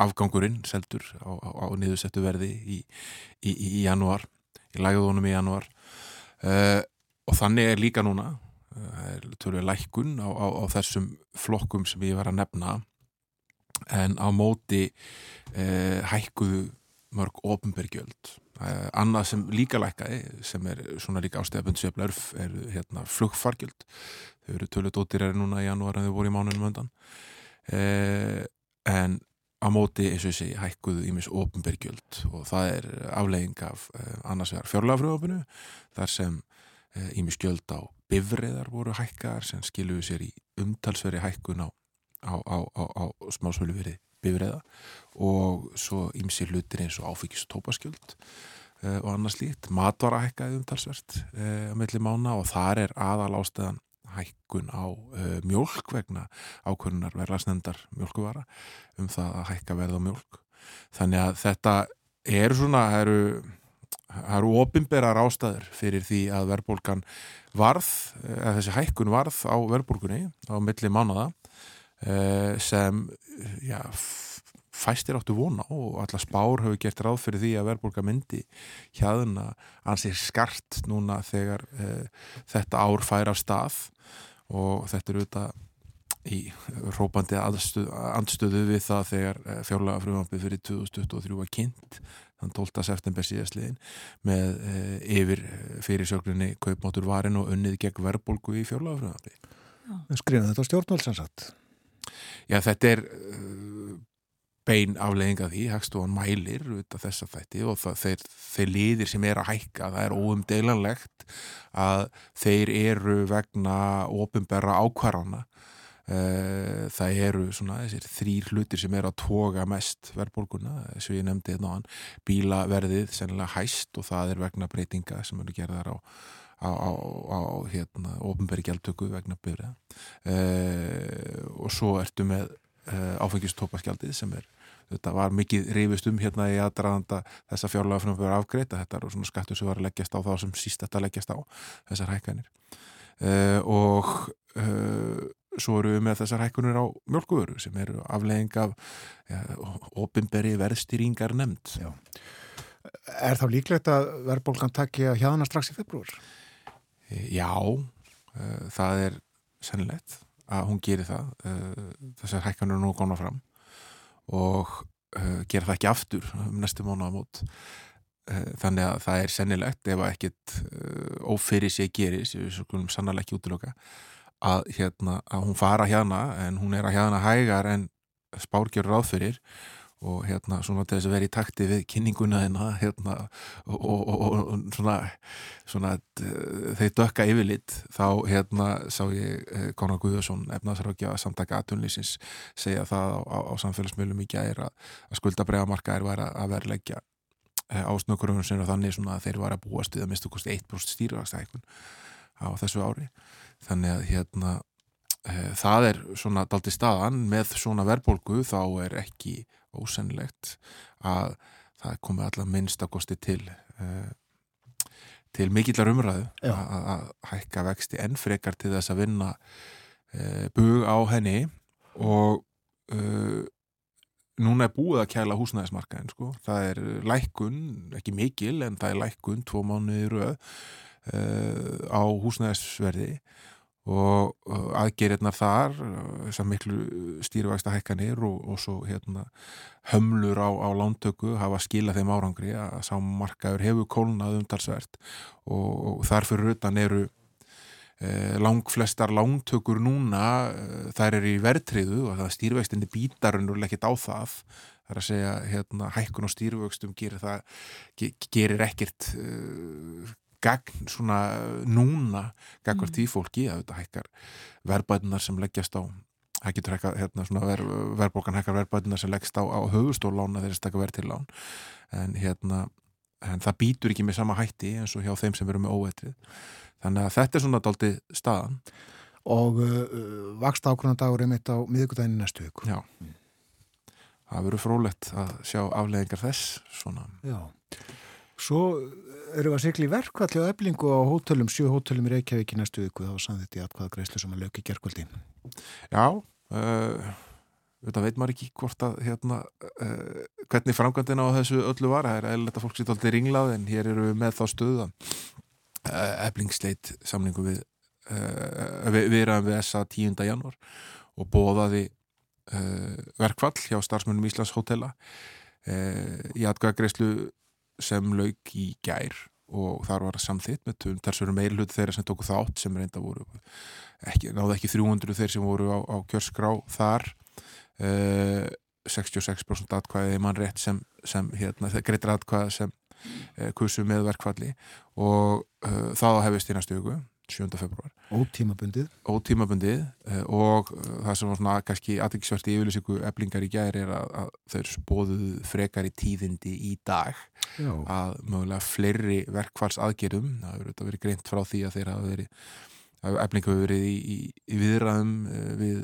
afgangurinn seldur á, á, á niðursettu verði í, í januar í lægðunum í januar uh, og þannig er líka núna uh, lækkun á, á þessum flokkum sem ég var að nefna. En á móti uh, hækkuðu mörg ofnbergjöld uh, annað sem líka lækkaði sem er svona líka ástæðabönd sveiflar er hérna flugfargjöld. Þau eru tölu dóttirari núna í janúar en þau voru í mánunum öndan uh, en á móti eins og ég segi hækkuðu ímis ofnbergjöld og það er aflegging af uh, annars vegar fjörlafröðofinu þar sem ímis gjöld á bifriðar voru hækkar sem skiluðu sér í umtalsveri hækkun á, á, á, á smásvölu verið bifræða og svo ymsi hlutir eins og áfengis tópaskjöld uh, og annars lít. Matvara hækkaði umtalsvert uh, á milli mána og þar er aðal ástæðan hækkun á uh, mjölk vegna ákvörnunar verðlarsnendar mjölkuvara um það að hækka verð á mjölk. Þannig að þetta eru svona, það eru, eru ofinberar ástæður fyrir því að verðbólgan varð, eða þessi hækkun varð á verðbólgunni á milli mánaða sem já, fæstir áttu vona og alla spár hefur gert ráð fyrir því að verðbólka myndi hjaðuna ansið skart núna þegar uh, þetta ár fær af stað og þetta eru auðvitað í rópandi andstöðu, við það þegar fjárlega frumvampið fyrir 2023 var kynnt þann 12. september síðastliðin með e, yfir fyrirsöglinni kaupmátur varin og unnið gegn verðbólgu í fjárlega frumvampið Skrifum þetta á stjórnvaldsansat Já, þetta er uh, bein afleðinga því, Hagstofan mælir út af þessa þætti og það, þeir, þeir liðir sem er að hækka, það er óumdeilanlegt að þeir eru vegna ofinberra ákvarðana. Uh, það eru svona þessir þrýr hlutir sem eru að toga mest verðbólguna, að ég nefndi þetta náðan, bílaverðið sennilega hæst og það er vegna breytinga sem eru gerðar á á, á, á hérna, ofinberi gjaldtöku vegna byrja uh, og svo ertu með uh, áfengistópaskjaldið sem er þetta var mikið reyfist um hérna í aðdraðanda þessa fjárlega fyrir að vera afgreita þetta eru svona skattur sem var að leggjast á þá sem síst þetta leggjast á þessar hækkanir. Uh, og svo eru við með þessar hækkunir á mjölkuvöru sem eru aflegging af ja, ofinberi verðstýringar nefnd Já. Er þá líklegt að verðbólgan takki að hjáðana strax í februar? Já, uh, það er sennilegt að hún gerir það uh, þessar hækkanur nú góna fram og uh, gera það ekki aftur um næstu mánuðamót þannig að það er sennilegt ef að ekkit ófyrir sé gerir sem við skulum sannarlega ekki útlöka að, hérna, að hún fara hérna en hún er að hérna hægar en spárgjörur áfyrir og hérna svona til þess að vera í takti við kynninguna hérna, hérna og, og, og, og svona, svona þeir dökka yfirlitt þá hérna sá ég eh, Konar Guðarsson efnaðsrákja samtaka aðtunlýsins segja það á, á, samfélagsmiðlum í gæri að, að skuldabræðamarkaðir var að verleggja eh, ásnökkurunum sem er þannig svona að þeir var að búast við að mista kosti 1% stýrvægstækun á þessu ári. Þannig að hérna e, það er svona daldi staðan. Með svona verðbólgu þá er ekki ósennilegt að það komi allar minnstakosti til uh, til mikillar umræðu að hækka vexti enn frekar til þess að vinna uh, bug á henni og uh, núna er búið að kæla húsnæðismarkaðin sko. það er lækkun, ekki mikil en það er lækkun tvo mánuði rauð á húsnæðisverði og aðgerirnar þar þessar miklu stýrivægsta hækkanir og, og svo hérna, hömlur á, á lántöku hafa skilað þeim árangri að sámarkaður hefur kólnað umtalsvert og, og þarfur utan eru eh, langflestar lántökur núna eh, þær eru í verðtriðu og það stýrivægstinni bítarunur lekkit á það. Þar að segja hérna, hækkun og stýrivöxtum gerir, það, gerir ekkert uh, gagn svona núna gagvar mm. því fólki að þetta hækkar verbætunar sem leggjast á getur hækkar hérna, svona ver, verbókan hækkar verbætunar sem leggst á, á höfustórlána þegar það stakka verð til lán. En hérna en það býtur ekki með sama hætti eins og hjá þeim sem veru með óætrið þannig að þetta er svona daldi staðan. Og uh, vakst ákvöna dagur einmitt á miðugudaginu næstu ykkur Já, það verður frólætt að sjá afleggingar þess svona. Já, svo eru að sigla í verkvalli og eblingu á hótelum, sjö hótelum í Reykjavík í næstu viku þá sann þetta í atkvaða greiðslu sem að lögja gerkvöldi Já uh, þetta veit maður ekki hvort að hérna, uh, hvernig framkvæmdina á þessu öllu var, það er eða þetta fólk sitt alltaf ringlað en hér eru við með þá stöða uh, eblingsleit samlingu við við, við við þessa 10. januar og bóðaði verkvall hjá starfsmönnum Íslands hótela í atkvaða greiðslu sem lauk í gær og þar var samþitt með tun þar svo eru meilhut þeirra sem tóku þátt sem reynda voru ekki, náðu ekki 300 þeir sem voru á, á kjörskrá þar. Uh, 66% atkvæði mann rétt sem, sem hérna, greitir atkvæða sem uh, kursu með verkvalli og uh, þá hefist í næstu hugu 7. februar. Ótímabundið. Ótímabundið eh, og eh, það sem var svona kannski aðeinsvært í yfirlýsingu eblingar í gæri er að, að þau spóðuð frekar í tíðindi í dag Já. að mögulega fleiri verkfalls aðgerum, það hefur verið greint frá því að þeir hafa verið að eblingu hefur verið í, í, í viðræðum eh, við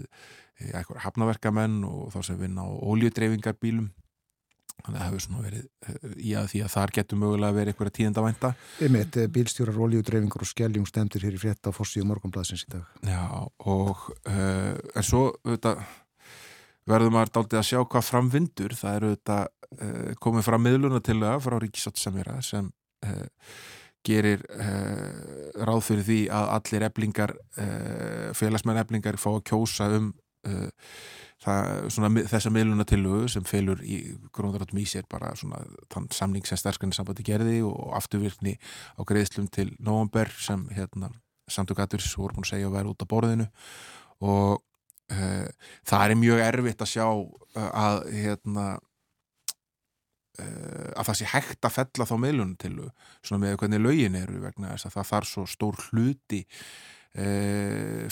hafnaverkamenn og þá sem vinna á óljudreifingarbílum þannig að það hefur svona verið eh, í að því að þar getur mögulega verið eitthvað tíðenda vænta Einmitt, eh, bílstjórar, oljudreyfingur og skelljum stemtur hér í frétta fórsíu morgunblæsins í dag. Já, og uh, en svo auðvitað, verður maður daldið að sjá hvað framvindur það eru uh, komið fram miðluna til það frá Ríkisótt Samira sem uh, gerir ráð fyrir því að allir eblingar félagsmenn eblingar fá að kjósa um þessa miðlunatillugu sem felur í gróðarátum í sér bara svona þann samning sem sterskandi sambandi gerði og afturvirkni á greiðslum til november sem hérna samtökatur sem voru búin að segja að vera út á borðinu. Og uh, það er mjög erfitt að sjá uh, að hérna uh, að það sé hægt að fella þá miðlunum til svona með hvernig lögin eru vegna þess að það þarf svo stór hluti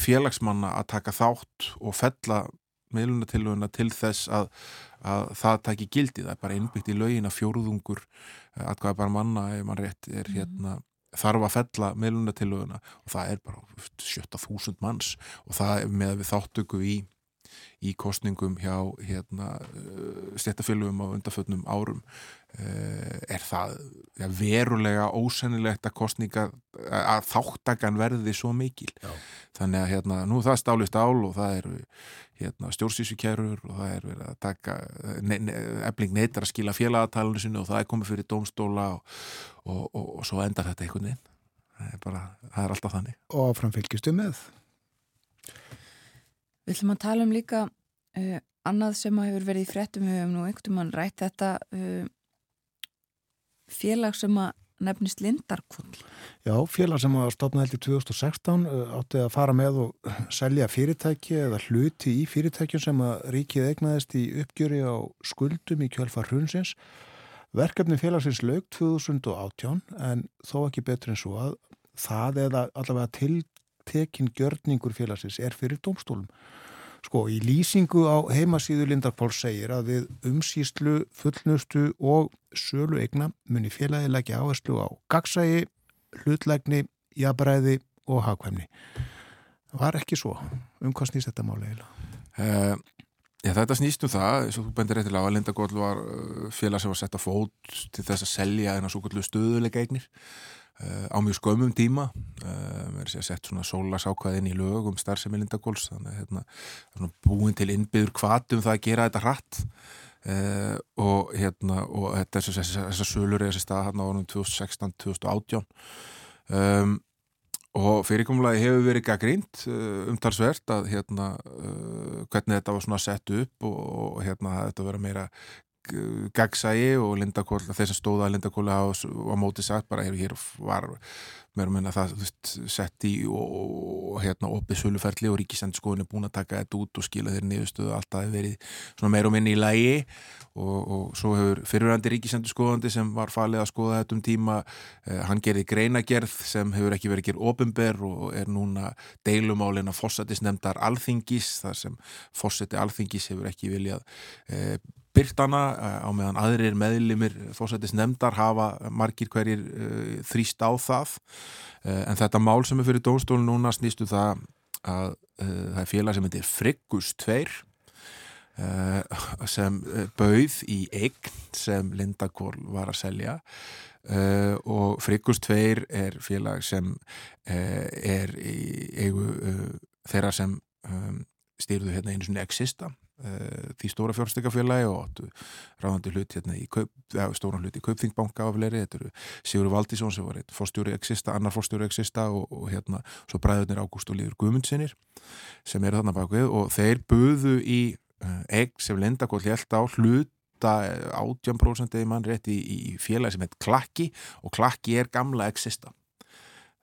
félagsmanna að taka þátt og fella miðlunatilvöuna til þess að, að það taki gildi, það er bara innbyggt í lögin að fjóruðungur, aðkvæða bara manna ef mann rétt er mhm. hérna þarf að fella miðlunatilvöuna og það er bara 70.000 manns og það er með við þáttöku í í kostningum hjá hérna, stéttafélugum á undarfötnum árum. Eh, er það ja, verulega ósennilegt að kostninga að þáttakan verði svo mikil? Já. þannig að hérna, nú það stáli stál og það eru hérna, stjórnsísukjærur og það er verið að taka ne, ne, ebling neytar að skila félagatalinu sinu og það er komið fyrir domstóla og, og, og, og svo endar þetta einhvern veginn. Það er, bara, það er alltaf þannig. Og framfylgjustu með Við ætlum að tala um líka uh, annað sem hefur verið í frettum við hefum nú einhvern veginn rætt þetta uh, félag sem að nefnist Lindarkvöld. Já, félag sem að stopna held í 2016 átti að fara með og selja fyrirtæki eða hluti í fyrirtækjum sem að ríkið egnaðist í uppgjöri á skuldum í kjölfar hrunsins. Verkefni félagsins lög 2018 en þó ekki betur en svo að það eða allavega tiltekin gjörningur félagsins er fyrir domstólum. Sko, í lýsingu á heimasíðu Lindarpóls segir að við umsýslu, fullnustu og sölu eigna muni félagi leggja áherslu á gagsægi, hlutlegni, jabræði og hagkvæmni. Það var ekki svo. Um hvað snýst þetta máli eiginlega? Uh, já, þetta snýst um það, eins og þú bendir réttilega á að Lindargóll var uh, félag sem var sett að fót til þess að selja en að svo kvöldu stöðuleika eignir á mjög skömmum tíma. Við erum sér setja svona sólasákvæðin í lög um starfsemi Lindagóls þannig að hérna, búin til innbyður kvatum það að gera þetta hratt. Uh, og hérna og þetta er þessar sölur er þessi stað hérna á orðum 2016-2018 um, og fyrirkomulagi hefur verið gaggrínt uh, umtalsvert að hérna hvernig þetta var svona sett upp og, og hérna þetta verið meira gagsægi og Lindakól, þeir sem stóða að Lindakóla á, á móti sagt bara hér, var mér að minna það veist, sett í og, og hérna opið söluferli og ríkisendskoðin er búin að taka þetta út og skila þeir niðurstöðu alltaf verið svona meir og minni í lægi og, og svo hefur fyrirvændi ríkisendskoðandi sem var falið að skoða þetta um tíma eh, hann gerði greinagerð sem hefur ekki verið gerð ofinber og er núna deilumálin að fósættisnemdar alþingis þar sem fósætti alþingis hefur ekki viljað eh, byrtana eh, á meðan aðrir meðlimir fósættis nefndar hafa margir hverjir uh, þrýst á það. Uh, en þetta mál sem er fyrir dómstólun núna snýstu um það að uh, það er félag sem heitir Friggust 2 sem bauð í eign sem Lindakól var að selja. Og Friggust 2 er félag sem er í eigu þeirra sem um, stýrðu hérna einu svona exista. Eh, því stóra fjárstykafélagi og áttu ráðandi hlut hérna í kaup, ja, stóran hlut í Kaupþingbanka af fleiri, þetta eru Sigur Valdísson sem var einn fórstjóri exista, annar fórstjóri exista og, og hérna svo bræðunir Ágúst og Líður Guðmundsinnir sem eru þarna bak við og þeir buðu í uh, egg sem Lindakóll held á hluta 18% eða mann rétt í, í félagi sem heit Klakki og Klakki er gamla exista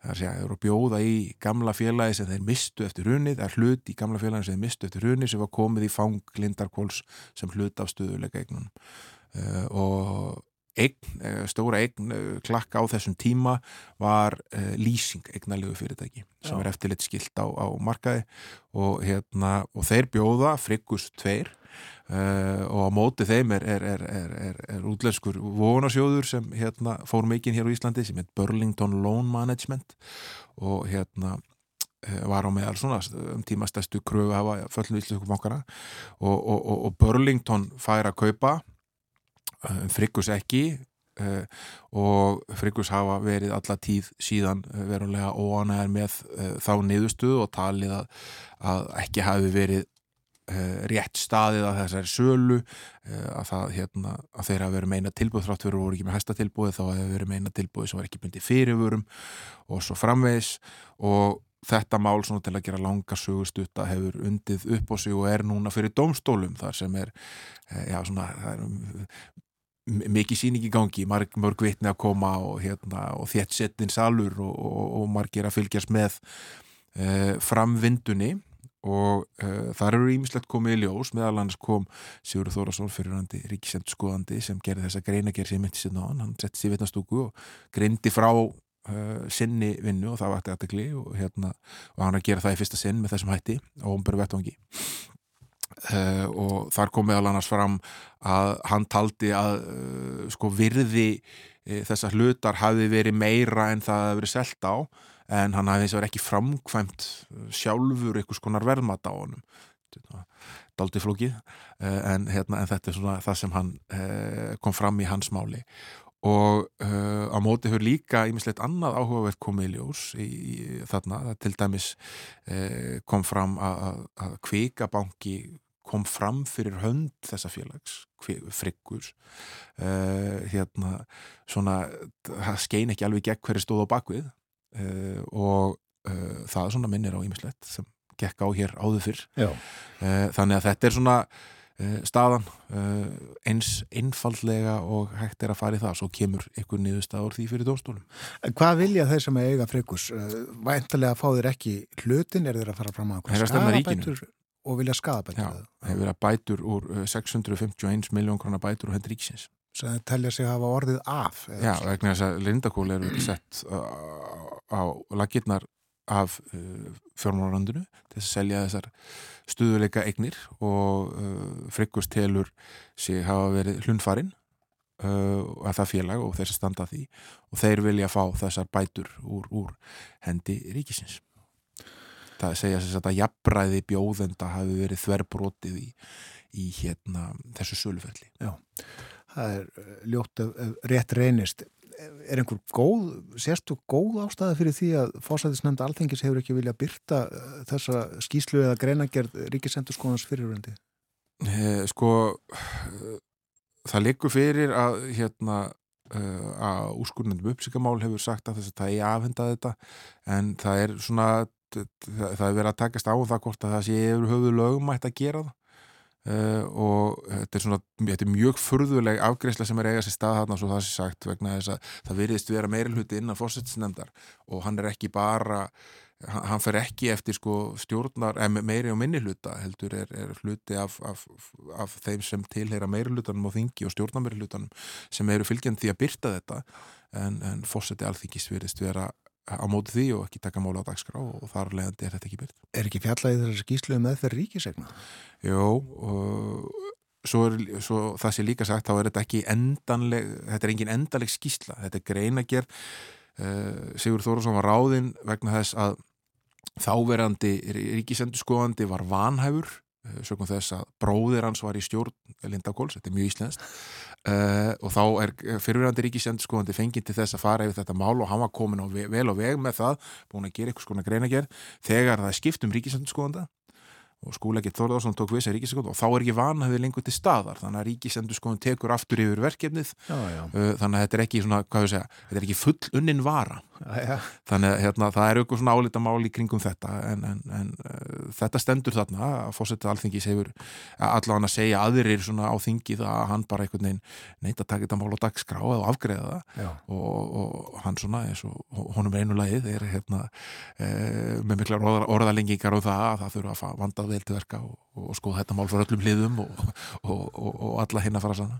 það er að þeir eru að bjóða í gamla félagi sem þeir mistu eftir runið, það er hlut í gamla félagi sem þeir mistu eftir runið sem var komið í fang Lindarkóls sem hlut af stöðuleika eignun uh, og eign, uh, stóra eign uh, klakka á þessum tíma var uh, lýsing eignalegu fyrirtæki sem Já. er eftirleitt skilt á, á markaði og, hérna, og þeir bjóða frikust tveir Uh, og á móti þeim er, er, er, er útlenskur vonasjóður sem hérna, fór mikinn hér á Íslandi sem heit Burlington Loan Management. Og hérna uh, var á meðal svona um tíma stærstu krögu að hafa föllum íslensku bankara og, og, og, og Burlington fær að kaupa um, Friggus ekki uh, og Friggus hafa verið alla tíð síðan verulega óanæðar með þá niðurstuðu og talið að, að ekki hafi verið Uh, rétt staðið að þessari sölu uh, að, það, hérna, að þeir hafa verið meina tilbúð þrátt fyrir að voru ekki með hæsta tilbúið þá hafa verið meina tilbúið sem var ekki myndið fyrirvörum og svo framvegs og þetta mál svona til að gera langa sögustutta hefur undið upp á sig og er núna fyrir domstólum þar sem er, eh, já svona, er mikið síning í gangi, marg, mörg vitni að koma og, hérna, og þétt settin salur og, og, og margir að fylgjast með uh, framvindunni og uh, þar eru ímislegt komið í ljós, meðal hans kom Sigur Þórasson fyrirhandi ríkisendurskoðandi sem gerði þessa greinagerð sem myndi sinna á hann, hann setti sér vitnastúku og greindi frá uh, sinni vinnu og það vakti aðtegli og, hérna, og hann að gera það í fyrsta sinn með þessum hætti á omböru vettvangi. Uh, og þar kom meðal annars fram að hann taldi að sko virði þessar hlutar hafi verið meira en það hafi verið selt á en hann hafði þess að vera ekki framkvæmt sjálfur einhvers konar verðmat á honum. Daldi flókið en, hérna, en þetta er svona það sem hann kom fram í hans máli. Og uh, á móti hefur líka ímislegt annað áhugavert komið í ljós í, í, þarna, til dæmis uh, kom fram að, kvikabanki kom fram fyrir hönd þessa félags, friggur uh, hérna svona það skein ekki alveg gegn hverju stóð á bakvið og það svona minnir á ímislegt sem gekk á hér áður fyrr þannig að þetta er svona staðan eins einfallega og hægt er að fara í það svo kemur ykkur niðurstaður því fyrir dómstólum. Hvað vilja þeir sem eiga frikus? Væntalega fá þeir ekki hlutin, er þeir að fara fram að skadabætur og vilja skadabætur? Já, þeir vilja bætur úr 651 miljón krónar bætur og hendur ríksins. Þeir telja sig að hafa orðið af? Já, vegna þess að Lindakól eru sett á lagirnar af fjármárarandinu til að selja þessar stuðuleika eignir og uh, Frikkurs telur sig hafa verið hlunfarinn uh, að það félag og þessi standa því og þeir vilja fá þessar bætur úr, úr hendi ríkisins það segja þess að jafnræði bjóðenda hafi verið þverbrotið í, í hérna þessu söluferli Já, það er uh, ljótt rétt reynist er einhver góð, sérstu góð ástæði fyrir því að fósætisnefnda alþengis hefur ekki vilja byrta uh, þessa skýslu eða greinagerð ríkisendurskóðans fyrirvöndi? Eh, sko það likur fyrir að hérna að úrskurðnendum uppsíkamál hefur sagt að þess að það er afhendað þetta en það er svona það er verið að takast á um það hvort að það sé yfir höfu lögumætt að gera það Uh, og þetta er svona þetta er mjög furðuleg afgreysla sem er eiga sér stað þarna svo það sé sagt vegna þess að það virðist vera meirulhuti innan fósetsnefndar og hann er ekki bara hann fer ekki eftir sko stjórnar meiri og minni hluta heldur er, er hluti af, af, af þeim sem tilheyra meirulhutanum og þingi og stjórnameirulhutanum sem eru fylgjandi því að byrta þetta. En, en fóseti alþingis virðist vera á móti því og ekki taka móla á dagskrá og þar leðandi er þetta ekki byrkt. Er ekki fjallæðið þessar skýslu með þeirr ríkisegna? Jó, og svo, er, svo það sé líka sagt þá er þetta ekki endanleg, þetta er engin endanleg skýsla, þetta er greinagerð uh, Sigur Þórusson var ráðinn vegna þess að þáverandi ríkisendurskoðandi var vanhæfur uh, sögum þess að bróðir hans var í stjórn Lindakóls, þetta er mjög íslenskt Uh, og þá er fyrirverandi ríkisendurskóðandi fengið til þess að fara yfir þetta mál og hann var komin á vel og veg með það búin að gera eitthvað skona greinagerð þegar það er skipt um ríkisendurskóðanda og skúlegið Þorðarsson tók við sér ríkisendurskóðan og þá er ekki vanhafið lengur til staðar. Þannig að ríkisendurskóðan tekur aftur yfir verkefnið. Já, já. Uh, þannig að þetta er ekki svona, segja, þetta er ekki full unnin vara. Já, þannig að hérna, það er auðvitað svona álita mál í kringum þetta. En, en, en uh, þetta stendur þarna að fósettu alþingis hefur allavega að segja aðrir svona á þingið að hann bara einhvern veginn neitt að taka þetta mál á dagskrá eða afgreða það. Og, og hann svona eins og honum einulagið er hérna e, með miklar orða, orðalengingar og það að það þurfa að vandað vel til verka og, og skoða þetta mál fyrir öllum hliðum og, og alla hinn að fara sann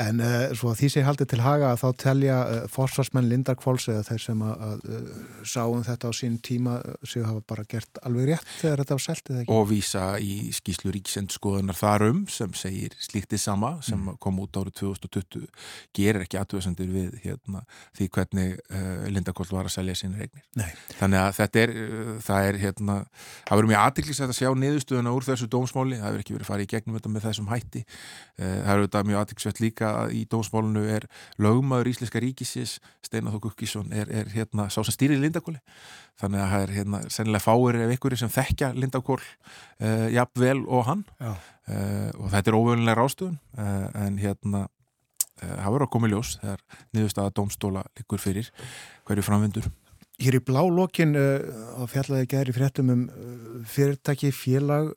En uh, svo að því sé haldið til haga að þá telja uh, forsvarsmenn Lindarkváls eða þeir sem að, að uh, sáum þetta á sín tíma séu hafa bara gert alveg rétt þegar þetta var seltið ekki. Og vísa í skýslu ríksendskoðunar þarum sem segir slíktið sama sem mm. kom út árið 2020 gerir ekki aðtöðsendur við hérna, því hvernig Lindarkváls var að selja sín regnir. Nei. Þannig að þetta er, það er hérna, það verður mjög aðtiklisætt að sjá niðurstöðuna úr þessu dómsmáli, það verður ekki verið farið í gegnum þetta með þessum hætti. Það líka líka í dómsmálunu er lögmaður Íslenska ríkisins Steinar Þók Ukkísson er, er hérna sá sem stýrir Lindakóli þannig að það er hérna sennilega fáir ef ykkur sem þekkja Lindakól uh, jafn vel og hann. Uh, og þetta er óvölinlega rástöðun uh, en hérna það verður að koma í ljós þegar niðurstaða dómstóla likur fyrir hverju framvindur. Hér í blá lokin á fjallaði gæri fréttum um fyrirtæki félag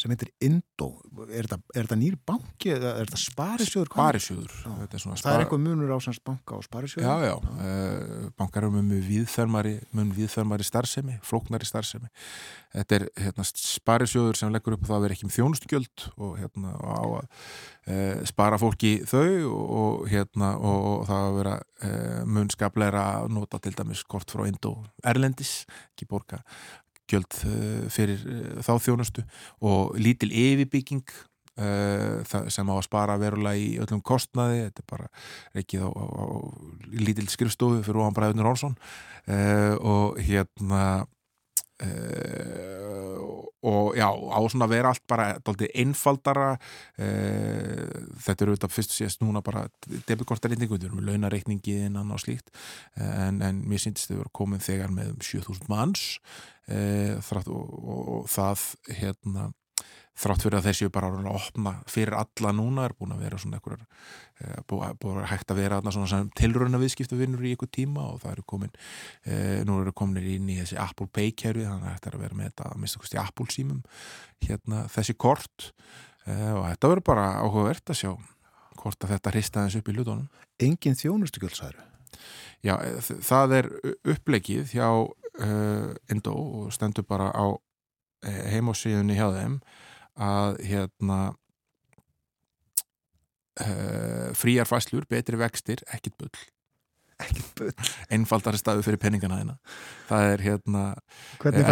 sem heitir Indo er þetta, nýr banki eða er þetta sparisjóður? Sparisjóður er spar... Það er eitthvað munur á semst banka og sparisjóður? Já, já, já. Uh, bankar eru með viðþörmari mun viðþörmari starfsemi, flóknari starfsemi þetta er hérna, sparisjóður sem leggur upp á það að vera ekki með þjónustugjöld og, hérna, á að uh, spara fólki þau og, hérna, og, og það að vera uh, munskapleira að nota til dæmis kort frá Indo Erlendis, ekki borga gjöld eh, fyrir eh, þá þjónustu og lítil yfirbygging uh, sem á að spara verulega í öllum kostnaði, þetta er bara ekki á, á, á lítil skrifstofu fyrir Óhan Bræðunir Rónsson og hérna uh, og já, á svona að vera allt bara doldið einfaldara þetta eru auðvitað fyrst og síðast núna bara debitkortarreikningu, við erum með launareikningi innan og slíkt en, en mér syndist þau eru komið þegar með um 7000 manns e, þrátt, og, og, og það hérna þrátt fyrir að þessi bara að opna fyrir alla núna er búin að vera svona einhverjar, e, búin að hægt að vera svona tilröna viðskiptu vinnur í einhver tíma og það eru komin e, nú eru komin inn í þessi Apple Pay kerfi þannig að þetta er að vera með þetta að mista kosti Apple símum hérna þessi kort e, og þetta verður bara áhugavert að sjá hvort að þetta hrista þessu upp í lutónum Engin þjónustugjöldsaður? Já, það er upplegið hjá uh, Indo og stendur bara á heimásíðunni hjá þeim að hérna uh, fríar fæslur, betri vextir, ekkit bull. Einfaldari staðu fyrir penningana hérna það er hérna það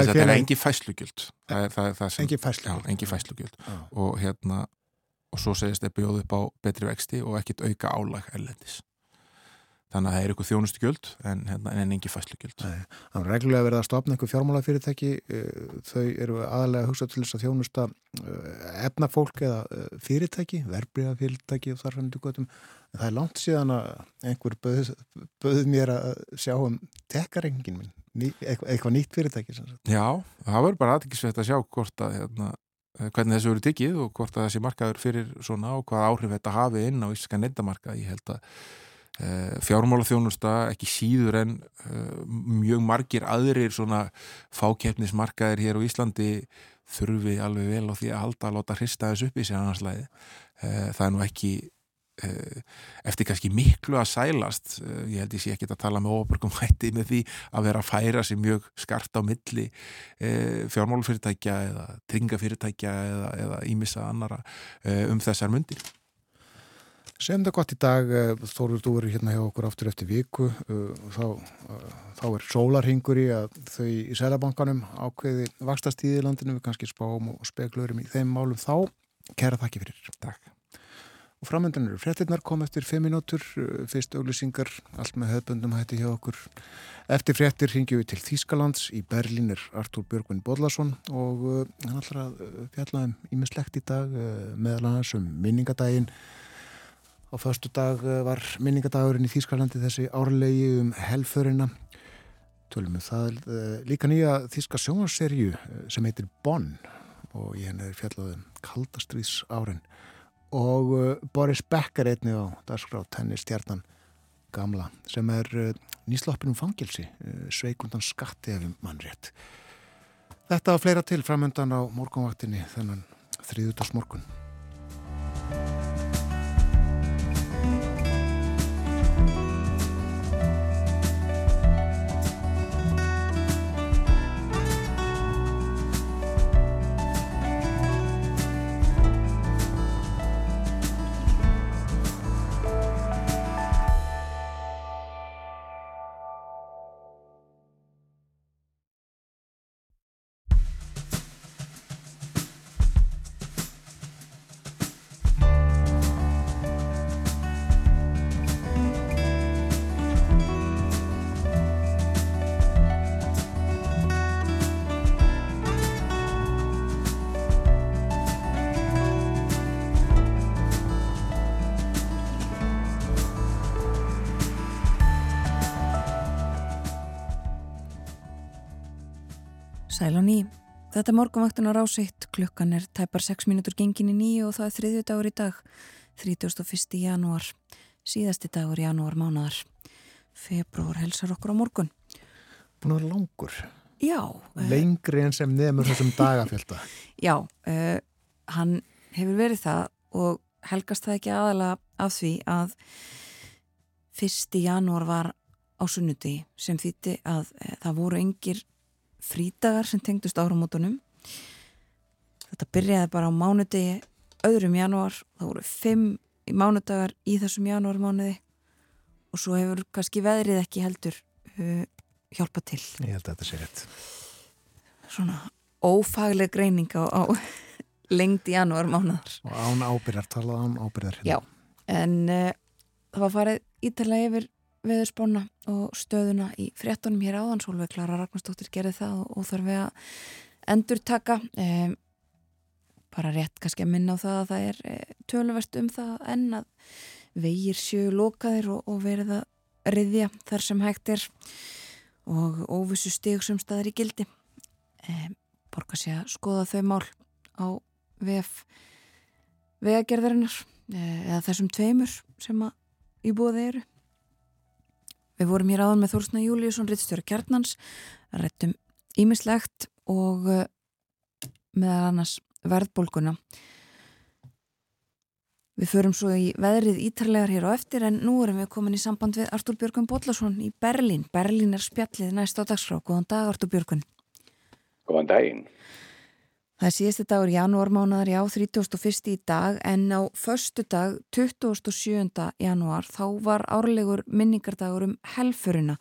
fæslugjöld það er, það er engi fæslugjöld, engi fæslugjöld. og hérna og svo segist það bjóð upp á betri vexti og ekkit auka álag erlendis Þannig að það er eitthvað þjónustugjöld en, hérna, en engi fæslugjöld. Það er reglulega verið að stopna einhver fjármálafyrirtæki, eh, þau eru aðalega að hugsa til þess að þjónusta eh, efnafólk eða eh, fyrirtæki, verbriðafyrirtæki og þarfandu göttum. En það er langt síðan að einhver böð, böð mér að sjá um tekkarengin minn, eitthvað, nýtt fyrirtæki. Já, það verður bara aðtækisveit að sjá hvort að hérna, hvernig þessu eru tikið og hvort að þessi markaður fyrir svona og hvað áhrif þetta hafi inn á ísska nefndamarka. Ég held að fjármálaþjónusta ekki síður en uh, mjög margir aðrir svona fákeppnismarkaðir hér á Íslandi þurfi alveg vel á því að halda að láta hrista þessu upp í sig annarslæði eh, það er nú ekki eftir kannski miklu að sælast ég held ég sé ekki að tala með ofabörgum (laughs) hætti með því að vera að færa sér mjög skart á milli fjármálafyrirtækja eða tringafyrirtækja eða ímissa annara um þessar myndir Sem það gott í dag, eh, Þorður, þú eru hérna hjá okkur aftur eftir viku, eh, þá, eh, þá er sólarhingur í að þau í Sælabankanum ákveði vakstastíði í landinu, við kannski spáum og speklurum í þeim málum þá. Kæra þakki fyrir. Takk. Og framöndan eru frettinnar kom eftir 5 minútur, fyrst auglýsingar, allt með höfbundum hætti hjá okkur. Eftir frettir hingjum við til Þýskalands, í Berlín er Artúr Björgvin Bodlason og hann ætlar að fjalla um ímislegt í dag, meðal annars um minningadaginn Á förstu dag eh, var minningadagurinn í Þýskalandi þessi árlegi um helförina. Tölum við það eh, líka nýja þýska sjónarserju eh, sem heitir Bonn og ég henni er fjallaðum kaldastrís árin og Boris Becker einni á dagskrá tennistjarnan gamla sem er nýslappinum fangilsi sveikundan skatti efum mannrétt. Þetta var fleira til framöndan á morgunvaktinni þennan þriðutags morgun. Þetta er morgunvaktin á rásitt. Klukkan er tæpar 6 minútur gengin í nýju og það er þriðju dagur í dag. 31. janúar. Síðasti dagur janúar mánadar. Februar helsar okkur á morgun. búin að vera langur. Já. Lengri en sem nefnur þessum (laughs) dagafjölda. Já, uh, hann hefur verið það og helgast það ekki aðalega af því að fyrsti janúar var á sunnuti sem þýtti að uh, það voru engir frítagar sem tengdust áramótunum. Þetta byrjaði bara á mánudegi öðrum janúar, það voru fimm mánudagar í þessum janúarmánuði og svo hefur kannski veðrið ekki heldur uh, hjálpa til. Ég held að þetta sé rétt. Svona ófagleg greining á, á (laughs) lengd í janúarmánuðar. Og án ábyrðar, talað án ábyrðar. Hérna. Já, en uh, það var farið ítalega yfir veðurspána og stöðuna í fréttunum hér áðan, Solveig Klara Ragnarstóttir gerði það og, þarf við að endur taka um, bara rétt kannski að minna á það að það er uh, töluvert um það en að vegir sjö lokaðir og, og verið að riðja þar sem hægt er og óvissu stig sem staðir í gildi. Um, borga sér að skoða þau mál á VF vegagerðarinnar eða þessum tveimur sem að íbúið eru Við vorum hér áðan með Þórsna Júliusson, rittstjóra kjarnans, rættum ímislegt og meðal annars verðbólguna. Við förum svo í veðrið ítarlegar hér á eftir en nú erum við komin í samband við Artúr Björgun Bóllarsson í Berlín. Berlín er spjallið næst á dagsfrá. Góðan dag Artúr Björgun. Góðan daginn. Það er síðusti dagur janúarmánaðar, já, 31. í dag, en á förstu dag, 27. janúar, þá var árlegur minningardagur um helfurina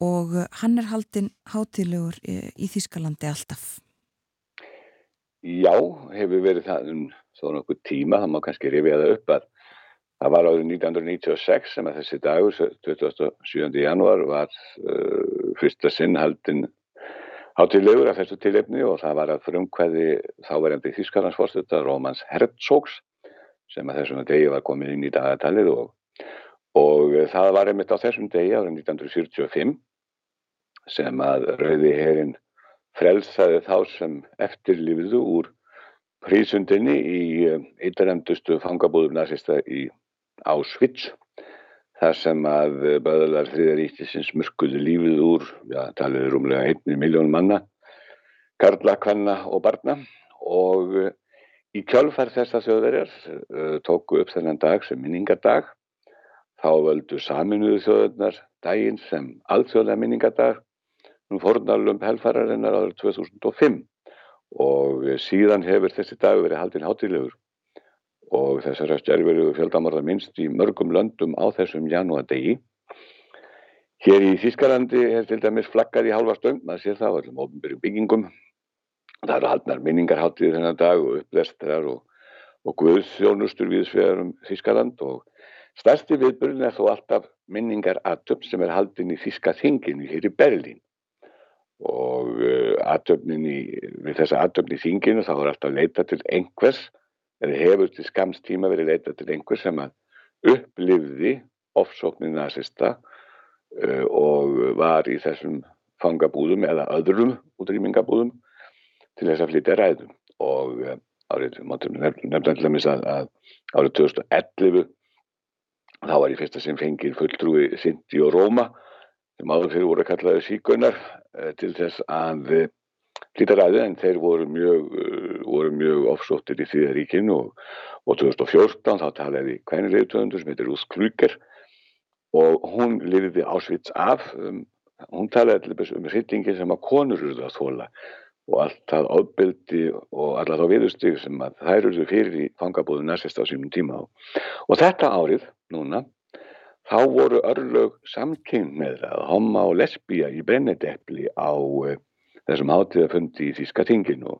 og hann er haldinn hátilegur í Þískalandi alltaf. Já, hefur verið það um svona okkur tíma, það má kannski rifja það upp að það var árið 1996 sem að þessi dagur, 27. janúar, var uh, fyrsta sinn haldinn hátilegur af þessu tilefni og það var að frumkvæði þáverjandi Þískarlandsforstöldar Rómans Herzogs sem að þessum degi var komin inn í dagatalið og, og það var einmitt á þessum degi árið 1945 sem að Rauði herin frelsaði þá sem eftirlifðu úr prísundinni í ytteremdustu fangabúðum nazista í Auschwitz þar sem að böðalar þriðaríktisins mörkuðu lífið úr, já, talið rúmlega einni miljón manna, karla, kvanna og barna. Og í kjálfar þessa þjóðverjar uh, tóku upp þennan dag sem minningardag, þá völdu saminuðu þjóðverjar daginn sem alþjóðlega minningardag, nú fórnalum helfararinnar áður 2005 og síðan hefur þessi dag verið haldinn hátilegur og þessara stjærveru fjöldamorða minnst í mörgum löndum á þessum janúadegi. Hér í Þískalandi er til dæmis flaggað í halva stöng, maður sér það á allum ofnbyrjum byggingum. Það eru haldnar minningarháttið þennan dag og upplestrar og, og guðsjónustur viðsvegar um Þískaland og stærsti viðbyrjun er þó alltaf minningaratöp sem er haldin í Þíska þinginu hér í Berlín. Og uh, atöpnin í, við þessa atöpni í þinginu þá er alltaf leita til einhvers eða hefur til skamst tíma verið leitað til einhver sem að upplifði ofsóknir nazista uh, og var í þessum fangabúðum eða öðrum útrýmingabúðum til þess að flytja ræðum og uh, árið, til dæmis að, að árið 2011 þá var í fyrsta sem fengir fulltrúi Sinti og Róma sem áður fyrir voru að kallaði síkaunar uh, til þess að lítaræði en þeir voru mjög, voru mjög ofsóttir í Þýðaríkinu og, og 2014 þá talaði kvænirriðtöðundur sem heitir Ruth Kluger og hún lifiði ásvits af, um, hún talaði um hryllingi sem að konur eruðu að þóla og allt það ábyldi og alla þá viðustig sem að þær eruðu fyrir í fangabúðu næstist á sínum tíma á. Og þetta árið núna, þá voru örlög samkynn með það, homma og lesbía í brennedepli á þessum hátíðafundi í Þíska tinginu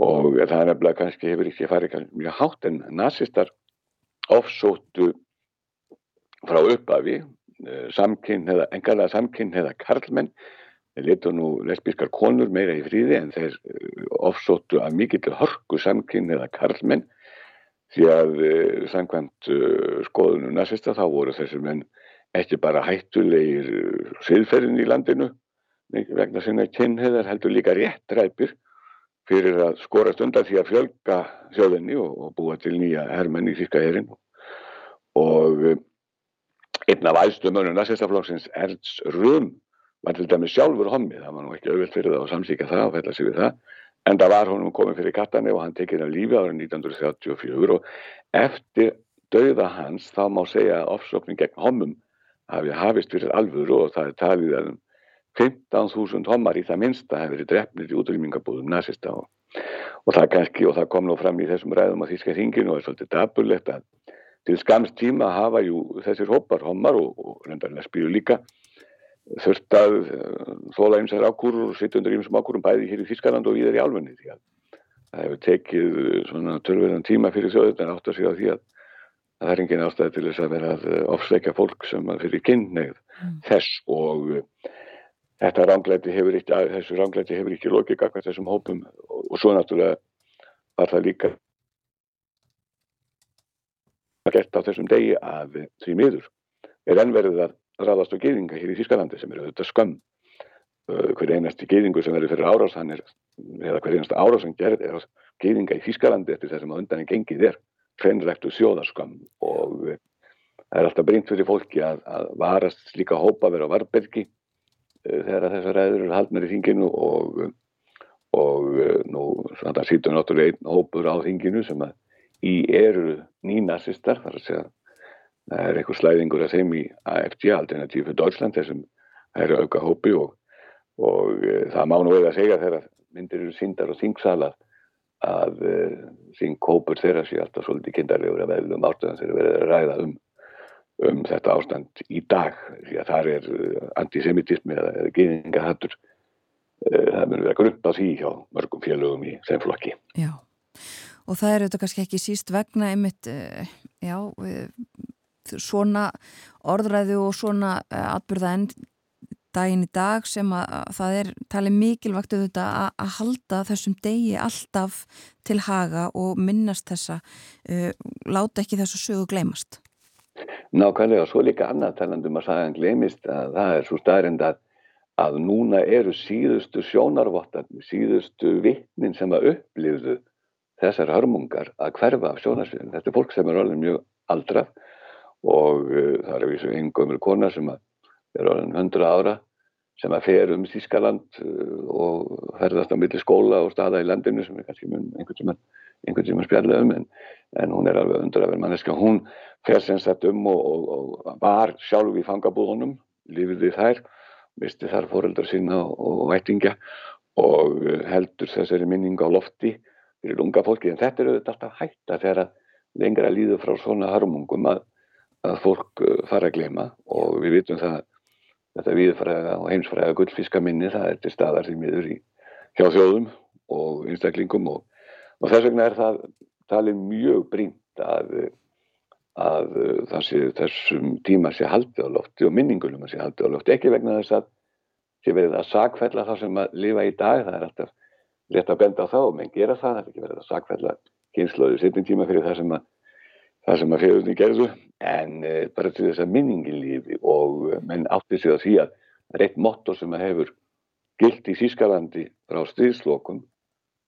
og það er nefnilega kannski hefur ekki farið mjög hátt en nazistar ofsóttu frá uppafi samkynn eða engarlega samkynn eða karlmenn. Þeir letu nú lesbískar konur meira í fríði en þeir ofsóttu að mikill hörku samkynn eða karlmenn. Því að samkvæmt skoðunum nazista þá voru þessir menn ekki bara hættulegir siðferðin í landinu vegna sinna kynniðar heldur líka rétt ræpir fyrir að skorast undan því að fjölga þjóðinni og, og búa til nýja hermenn í Þíska herin og einn af æðstu mönnum nazistaflokksins Ernst Röhm var til dæmi sjálfur hommið, það var nú ekki auðvilt fyrir það og samsíka það og fælla sig við það. En það var honum komið fyrir kattanni og hann tekið af lífi árið 1934 og eftir dauða hans þá má segja að ofsóknin gegn hommum hafi hafist fyrir alvöru og það er talið að 15.000 um hommar í það minnsta hefur verið drefnir í útrýmingabúðum nazista og, og það kannski og það kom nú fram í þessum ræðum á Þíska hringinu og er svolítið dabulegt að til skamst tíma hafa jú þessir hópar hommar og, og reyndarlega spíu líka þurft að eh, þóla einsar ákúrur og sitta undir einsum ákúrum bæði hér í Þískaland og viðar í álfunni því að það hefur tekið eh, svona törverðan tíma fyrir þjóðunar átt að segja því að það er engin ástæði til þess að vera að eh, ofsleika fólk sem að fyrir kynneið mm. þess og þetta ránglæti hefur ekki, þessu ránglæti hefur ekki lokið akkvæmt þessum hópum og, svo náttúrulega var það líka gert á þessum degi að því miður er ennverðið að ráðast á geyðinga hér í Þískalandi sem eru auðvitað skömm. Uh, hver einasti geyðingu sem verður fyrir árás er, eða hver einasta árás sem gerð er geyðinga í Þískalandi eftir þessum að undan en gengið er hreinræktu sjóðarskömm og það er alltaf brínt fyrir fólki að, að varast líka hópa verið á Varbergi þegar þessar ræður eru haldnar í þinginu og, og nú svona sýtum náttúrulega einn hópur á þinginu sem að í eru nýnasistar þar að segja. Það er eitthvað slæðingur að þeim í AFG, Alternativ for Deutschland, þessum hægri auka hópi og, og e, það má nú auðvitað segja þegar myndir eru síndar og þingsalar að e, þinghópur þeirra sé alltaf svolítið kindarlegur að veðlum ástöðan þeirra verið að ræða um, um þetta ástand í dag því að það er e, antisemitismi eða, geðingahattur e, það mun vera grunnt á því hjá mörgum félögum í þeim flokki. Já, og það er auðvitað kannski ekki síst vegna einmitt, e, já, svona orðræðu og svona atbyrða enn daginn í dag sem að það er talið mikilvægt auðvitað að, halda þessum degi alltaf til haga og minnast þessa uh, láta ekki þessu sögu gleymast Nákvæmlega, svo líka annað talandum að sagan gleymist að það er svo staðrind að, að núna eru síðustu sjónarvottar síðustu vittnin sem að upplifðu þessar hörmungar að hverfa af sjónarsviðin. Þetta er fólk sem er alveg mjög aldrað og uh, það er eins og einn gömur kona sem er orðin 100 ára sem að fer um Þískaland uh, og ferðast á milli skóla og staða í landinu sem er kannski einhvern tíma, einhvern tíma spjallað um en, en hún er alveg undur að vera manneska hún fer sem sagt um og, og, og var sjálf í fangabúðunum lífið þær, misti þar fóreldar sína og, og vætingja og heldur þessari minning á lofti fyrir unga fólki. En þetta er auðvitað alltaf hægt að þegar lengra líður frá svona harmungum að að fólk uh, fara að glema og við vitum það þetta viðfræða og heimsfræða gullfiskaminni það er til staðar því miður í hjá þjóðum og einstaklingum og, og þess vegna er það talið mjög brínt að, að sé, þessum tíma sé haldið á lofti og minningunum sé haldið á lofti. Ekki vegna þess að sé verið að sakfella það sem að lifa í dag það er alltaf rétt að benda á og menn gera það það er ekki verið að sakfella kynnslóðu setjum tíma fyrir það sem að það sem að fjöðunni gerðu. En uh, bara til þess að minningin lífi og uh, menn átti sig að því að það er eitt motto sem að hefur gilt í Þískalandi frá stríðslokum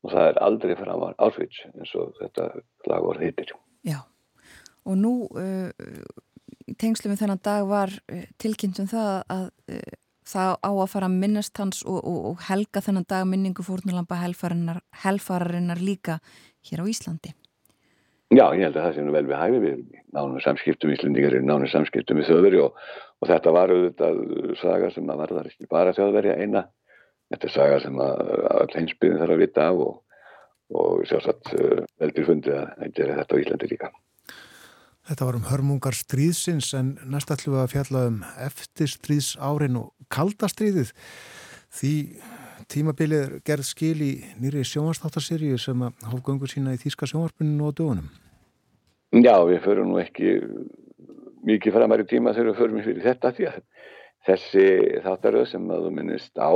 og það er aldrei framvar Auschwitz eins og þetta slagvort heitir. Já, og nú uh, tengslu við þennan dag var tilkynntum það að það á að fara að minnast hans og, og, og helga þennan dag minningu fórnulampa helfararinnar líka hér á Íslandi. Já, ég held að það sé nú vel við hæfi við nánum samskiptum íslendingar í nánum samskiptum í þjóðveri og, og þetta var auðvitað saga sem að varðar ekki bara þjóðveri að eina þetta er saga sem að all heimsbyðin þarf að vita af og, og sjálfsagt uh, veldur fundið að gera þetta á Íslandi líka. Þetta var um hörmungar stríðsins en næst ætlum við að fjalla um eftir stríðsárin og kaldastríðið því tímabilið gerð skil í nýri sjónvarstáttarsýrju sem að hófgöngur sína í Þíska sjónvarpuninu og dögunum. Já, við förum nú ekki mikið framar í tíma þegar við förum fyrir þetta því að þessi þáttaröð sem að þú minnist á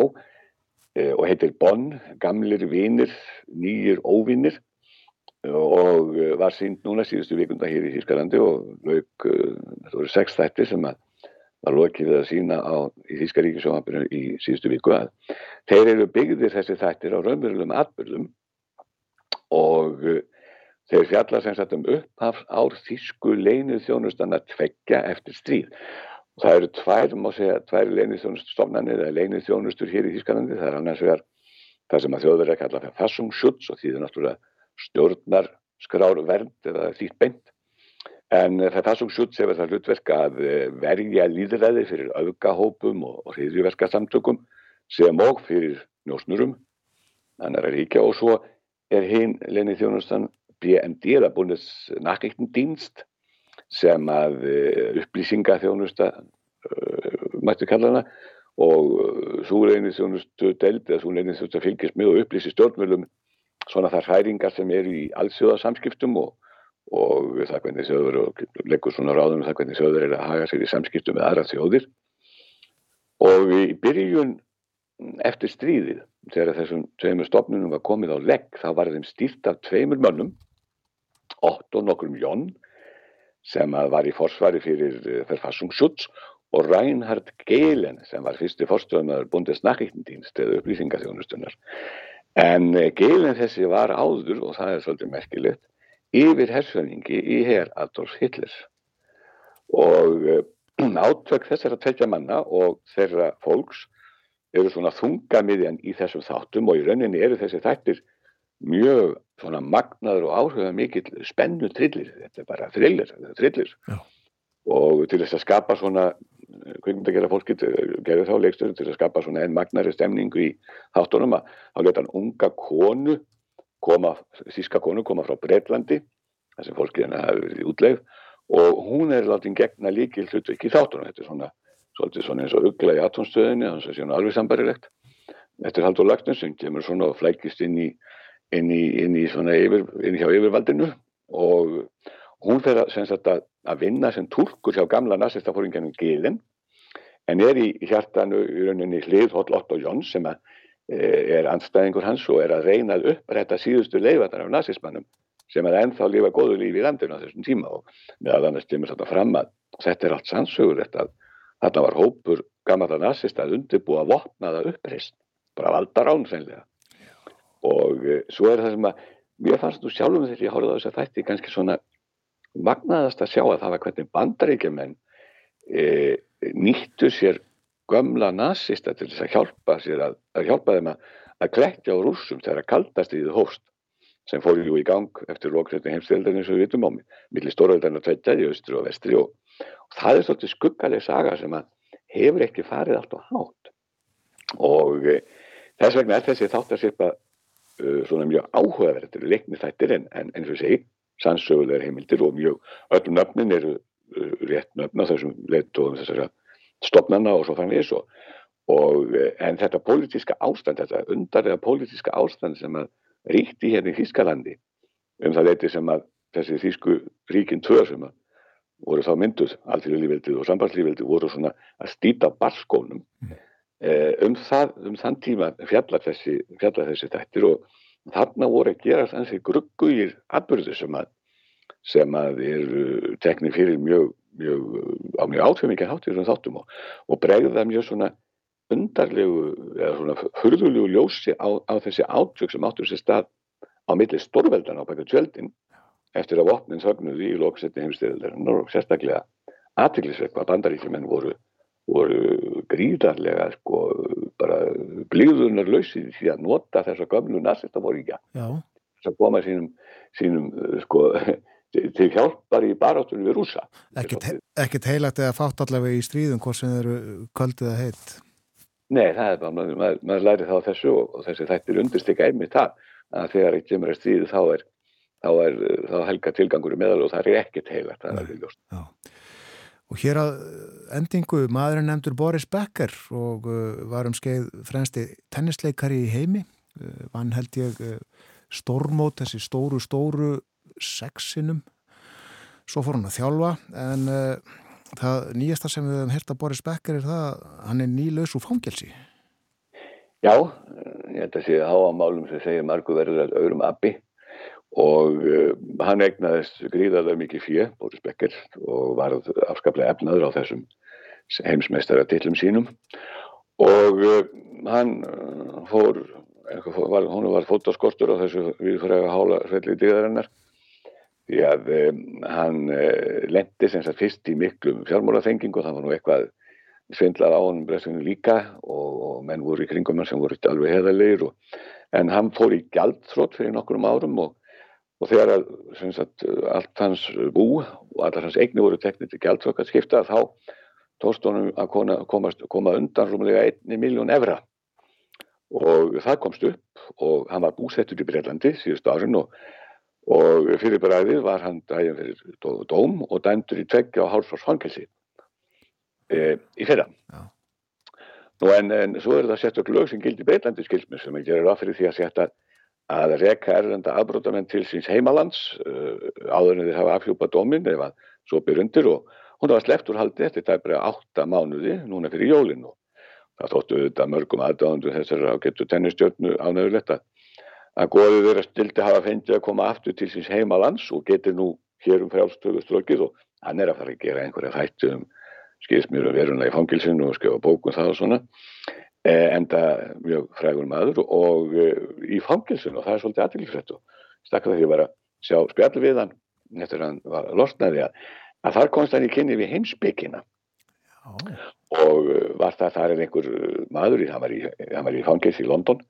og heitir Bonn, gamlir vinir, nýjir óvinir. Og var sínd núna síðustu vikunda hér í Þískalandi og lauk, e, þetta voru sex þættir sem að var lokið við að sína á í Þíska ríkisjónvapinu í síðustu viku. Að þeir eru byggðir þessi þættir á raunverulegum atbyrðum og þeir fjalla sem sagt um upphafs ár Þísku leinuð þjónustan að tveggja eftir stríð það eru tvær, má segja, tvær leinithjónustofnanir eða leinithjónustur hér í Þískanandi það er annars vegar það sem að þjóður er að kalla það fassungsschutz og því það er náttúrulega stjórnar skrárvernd eða þýtt beint. En það fassungsschutz hefur það hlutverk að eh, verja líðræði fyrir aukahópum og hriðjverka samtökum sem og fyrir njósnurum annar er ríkja. Og svo er hinn leinithjónustan BND eða búinist nakriktendínst sem að eh, upplýsinga þjónusta eh, mættu kalla hana og eh, reynir þjónustu deild eða reynir þjónustu að fylgjast með og upplýsi stjórnmjölum svona þar hræringar sem eru í allsjóðarsamskiptum og, og það hvernig þjóður og leggur svona ráðum það hvernig þjóður er að haga sér í samskiptum með aðra þjóðir. Og í byrjun eftir stríðið þegar þessum tveimur stopnunum var komið á legg þá var þeim stýrt af tveimur mönnum Otto nokkrum Jón sem var í forsvari fyrir eh, Verfassungsschutz og Reinhard Gehlen sem var fyrsti forstöðunar búndesnakkittindínst eða upplýsingaþjónustunnar. En eh, Gehlen þessi var áður, og það er svolítið merkilegt, yfir hersfjöningi í herr Adolf Hitler. Og eh, (clears throat) átök þessara tvekja manna og þeirra fólks eru svona þungamiðjan í þessum þáttum og í rauninni eru þessi þættir mjög svona magnaður og áhuga mikill spennu trillir, þetta er bara trillir, trillir. og til þess að skapa svona hvernig það gera fólkið, gerði þá leikstöður til að skapa svona enn magnari stemningu í þáttunum að þá leta hann unga konu koma, síska konu koma frá Breitlandi þar sem fólkið hennar hafi verið í útleif og hún er látið gegna líkil hlutu ekki í þáttunum, þetta er svona svona eins og ugla í atónstöðinni þannig að það sé alveg sambarilegt Þetta er Haldur Lagnars sem kemur svona og flækist inn í inn í, inn í svona yfir, inn hjá yfirvaldinu og hún fer að, að vinna sem tólkur hjá gamla nazistafóringanum Gilin en er í hjartanu í rauninni hlið Holl Otto Jóns sem að, e, er anstæðingur hans og er að reyna að upprætta síðustu leifatar af nazismannum sem að ennþá lifa góðu lífi í landinu á þessum tíma og meðal annars kemur þetta fram að þetta er allt sannsögur þetta að þarna var hópur gamla nazista að undirbúa vopnaða uppreist bara valda ránfænlega og uh, svo er það sem að mér fannst nú sjálfum þegar ég horfði á þess að þætti kannski svona magnaðast að sjá að það var hvernig bandaríkjumenn e, nýttu sér gömla nazista til þess að hjálpa sér að, að hjálpa þeim að, að klættja á rúsum þegar að kaldast í þið hóst sem fór jú í gang eftir lóksetni heimstildarinn eins og við vitum á mig millir stóröldarinn að tveita í austri og vestri og, og það er svolítið skuggaleg saga sem að hefur ekki farið allt á hátt. Og e, þess vegna er þessi þátt uh, svona mjög áhugaverðir leikni þættir en, eins og segi sannsögulegar heimildir og mjög öllum nöfnin eru uh, rétt nöfna þessum leittóðum þessara stopnana og svo fannir og, og uh, en þetta pólitíska ástand þetta undarlega pólitíska ástand sem að ríkti hérna í Þískalandi um það leiti sem að þessi Þísku ríkinn tvö sem að voru þá mynduð, alþjóðlífildið og sambandslífildið voru svona að stýta barskónum. Eh, um, það, um þann tíma fjallar þessi, fjallar þessi þættir og þarna voru að gera þessi gruggugir atbyrðu sem að sem að eru teknið fyrir mjög, mjög á mjög átfjömikið hátir um þáttum og, og bregða mjög svona undarlegu eða svona hurðulegu ljósi á, á þessi átök sem áttur sér stað á milli stórveldan á baka tjöldin eftir að vopnin sögnuði í lóksetti heimstíðaldarinnar og sérstaklega aðtiklisverk að bandaríkjumenn voru voru gríðarlega sko bara blíðunar lausið því að nota þessa gömlu nazistafóringja þess að koma sínum, sínum sko (laughs) til hjálpar í barátunum við rúsa Ekkert heilagt eða fátt allavega í stríðum hvort sem eru kvöldið að heilt Nei, það er bara, maður, maður, maður læri þá þessu og, þessi þættir undirstikka einmitt það að þegar ekki kemur að stríðu þá er þá er þá helga tilgangur í meðal og það er ekkert heilagt það er alveg ljóst Og hér að endingu maðurinn nefndur Boris Becker og uh, var um skeið fremsti tennisleikari í heimi. Uh, Vann held ég uh, stormót, þessi stóru, stóru sexinum. Svo fór hann að þjálfa en uh, það nýjasta sem við hefum hert að Boris Becker er það að hann er nýlaus úr fangelsi. Já, ég held að sé að háa málum sem segir margu verður að öðrum abbi og uh, hann egnaðist gríðarlega mikið fjö, Boris Becker og var afskaplega efnaður á þessum heimsmeistaratillum sínum. Og uh, hann uh, fór, var, hún var fótaskortur á þessu viðfræga hála svelli díðarinnar. Því að um, hann uh, lendi sem sagt fyrst í miklum fjármólaþenging og það var nú eitthvað svindlar á hann breyskinu líka. Og, og menn voru í kringum hann sem voru alveg heðalegir en hann fór í gjaldþrótt fyrir nokkrum árum og, og þegar að, sagt, allt hans bú og allar hans eigni voru teknið til gjaldþrótt að skipta þá tóst honum að koma, komast, koma undan rúmulega einni miljón evra og það komst upp og hann var búsettur í Breitlandi síðust árin og og fyrir bræðið var hann dægin fyrir dóm og dæmdur í tveggja og hálfsvarsfangelsi e, í fyrra Já. Nú en, en svo er það sett lög sem gildi Breitlandi skilsmið sem er gerður af fyrir því að setja að reka erlenda afbrótamenn til síns heimalands uh, áður en þeir hafa afhjúpað dómin eða svo byrjundir og hún var sleppt úr haldi eftir bara átta mánuði núna fyrir jólinn og það þóttu þetta mörgum aðdáðandu þessar á getur tennistjörnu ánægulegt að góðið þeirra stildi hafa fengið að koma aftur til síns heimalands og getur nú hér um frjálstöðuströkið og hann er að fara að gera einhverja þættu um skilsmýru og verunlega í fangilsinu og skjóða bókum það og svona enda mjög frægur maður og e, í fangilsinu og það er svolítið aðtilfrætt og stakka það því að vera sjá spjallu við hann eftir hann var losnaði að, að þar komst hann í kynni við heimsbyggina og e, var það þar er einhver maður, hann var í, í fangils í London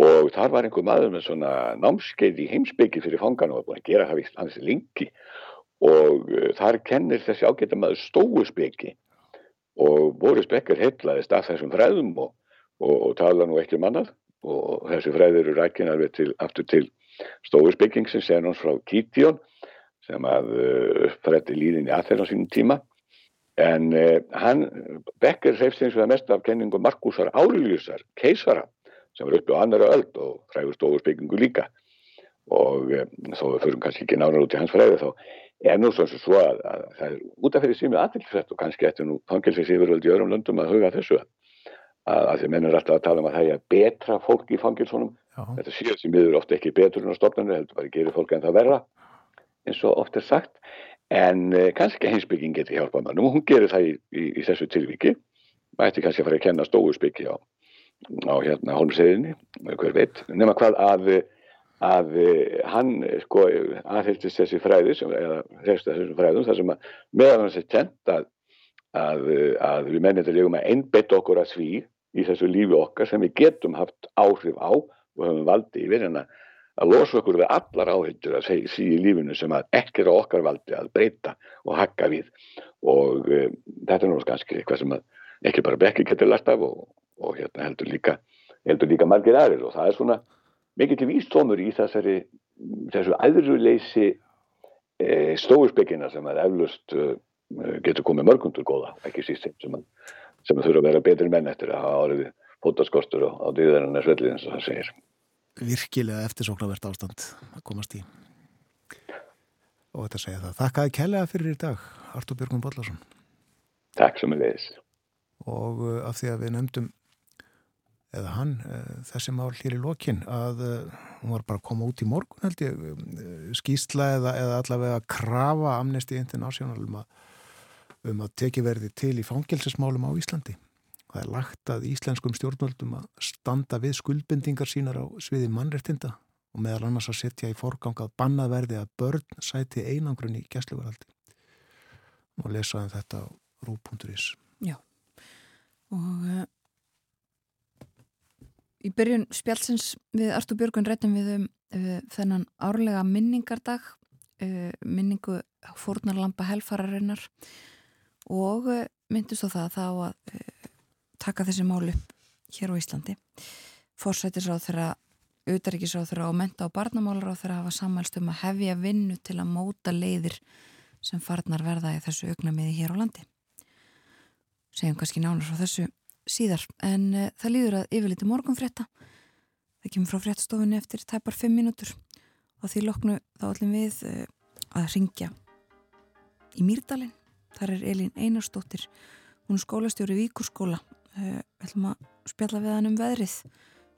og þar var einhver maður með svona námskeið í heimsbyggi fyrir fangan og var búin að gera það hans lengi. Og þar kennir þessi ágæta maður stóusbyggi og Boris Becker heitlaðist af þessum fræðum og, og, og tala nú ekki um annað. Og þessi fræður eru rækina til, aftur til stóusbygging sem segir náttúrulega frá Kítjón sem að uh, frætti líðin í aðferð á sínum tíma. En uh, hann, Becker hefst eins og það mest af kenningum Markusar Áriljusar, keisara sem var uppi á annara öld og frægur stofurspeggingu líka. Og e, þó við förum kannski ekki nánar út í hans fræði þá er nú svo að, að það er út af fyrir sími aðtilsrætt og kannski eftir nú fangilsins yfirvöld í öðrum löndum að huga þessu. að, að því mennur alltaf að tala um að það er betra fólk í fangilsunum þetta séu sem miður ofta ekki betur en á stofnarnu heldur bara að gera fólk en það verða eins og oft er sagt. En e, kannski heimsbygging getur hjálpað mannum og hún gerir það í, í, í þessu tilviki. Mætti kannski að fara að kenna stóðusbyggi á á hérna holmseðinni, hver veit, nema hvað að, að hann sko aðhildist þessi fræði sem, eða þessum fræðum þar sem að meðan hans er kent að, að, að við mennir lífum að einbett okkur að því í þessu lífi okkar sem við getum haft áhrif á og höfum valdi yfir en að losa okkur við allar áhildur að segja sí í lífinu sem að ekki er okkar valdi að breyta og hakka við. Og um, þetta er náttúrulega kannski eitthvað sem að ekki bara bekki getur lært af og, og hérna heldur líka, heldur líka margir aðrir. Og það er svona mikið til vístómur í þessari þessu aðruleysi e, stóðsbyggina sem að eflust e, getur komið mörgundur góða, ekki síst sem að, sem að þurfa að vera betri menn eftir að hafa áriði fótaskostur og á dýðarinnar svellið eins og það segir. Virkilega eftirsóknarvert ástand að komast í og þetta segja það. Þakkaði kellega fyrir í dag, Artur Björgum Bollarsson. Takk sem er leiðis. Og uh, af því að við nefndum eða hann, eh, þessi mál hér í lokin að eh, hún var bara að koma út í morgun held ég, eh, skýstla eða, eða allavega að krafa Amnesty International um að, um að teki verði til í fangilsesmálum á Íslandi. Það er lagt að íslenskum stjórnvöldum að standa við skuldbendingar sínar á sviði mannrettinda og meðal annars að setja í forgang að bannað verði að börn sæti einangrun í gæsluvaraldi og lesaðum þetta á rú.is Já. Og Í byrjun spjálsins við Artur Björgun rættum við um uh, þennan árlega minningardag, uh, minningu fórnarlampa helfararinnar og uh, myndist á það þá að taka þessi mál upp hér á Íslandi. Forsætisráð þeirra, auðaríkisráð þeirra og menta og barnamálaráð þeirra hafa sammælst um að hefja vinnu til að móta leiðir sem farnar verða í þessu augnamiði hér á landi. Segjum kannski nánar frá þessu síðar en uh, það líður að yfirleiti morgun frétta það kemur frá fréttastofunni eftir tæpar 5 mínútur og því loknu þá ætlum við uh, að ringja í Mýrdalinn þar er Elin Einarstóttir hún er skólastjóri Víkurskóla. Uh, ætlum að spjalla við hann um veðrið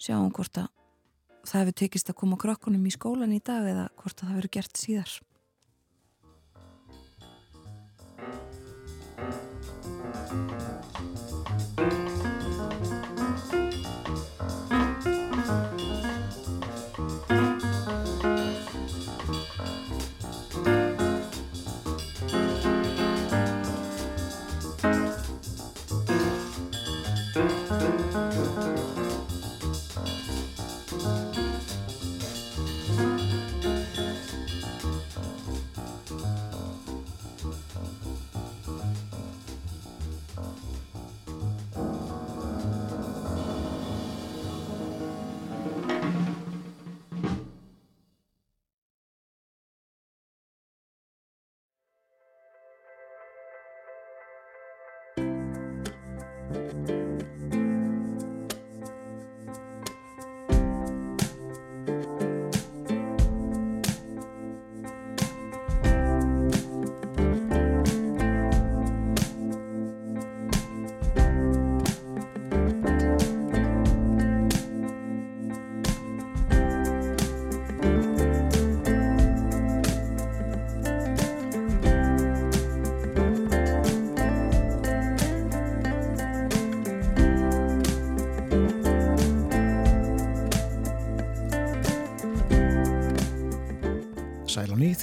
sjáum hvort að það hefur tekist að koma krokkunum í skólan í dag eða hvort að það verður gert síðar. Sæl og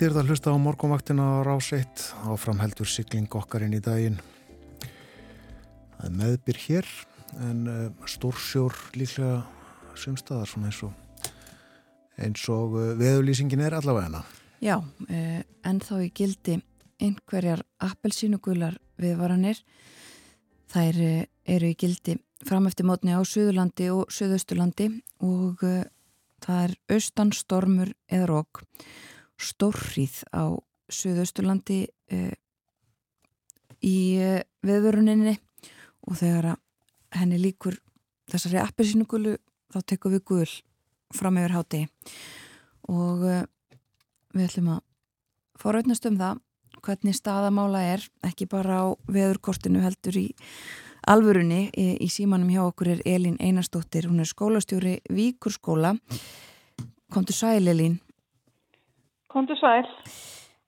ný þýrð að hlusta á morgunvaktina á rás 1 áframheldur sigling okkar inn í daginn. Er meðbyr hér en uh, stórsjór líklega sumstaðar svona eins og, eins og uh, veðulýsingin er allavega hana. Já, uh, en þá í gildi einhverjar appelsínugular viðvaranir. Þær eru í gildi fram eftir mótni á Suðurlandi og Suðausturlandi og það er austanstormur eða rók stórrið á Suðausturlandi uh, í uh, viðvöruninni og þegar henni líkur þessari appelsínugulu þá tekum við gul fram yfir háti og uh, við ætlum að fórautnast um það hvernig staðamála er ekki bara á veðurkortinu heldur í alvörunni. Í, í símanum hjá okkur er Elin Einarstóttir, hún er skólastjóri Víkurskóla. Komdu sæl Elin Komdu sæl.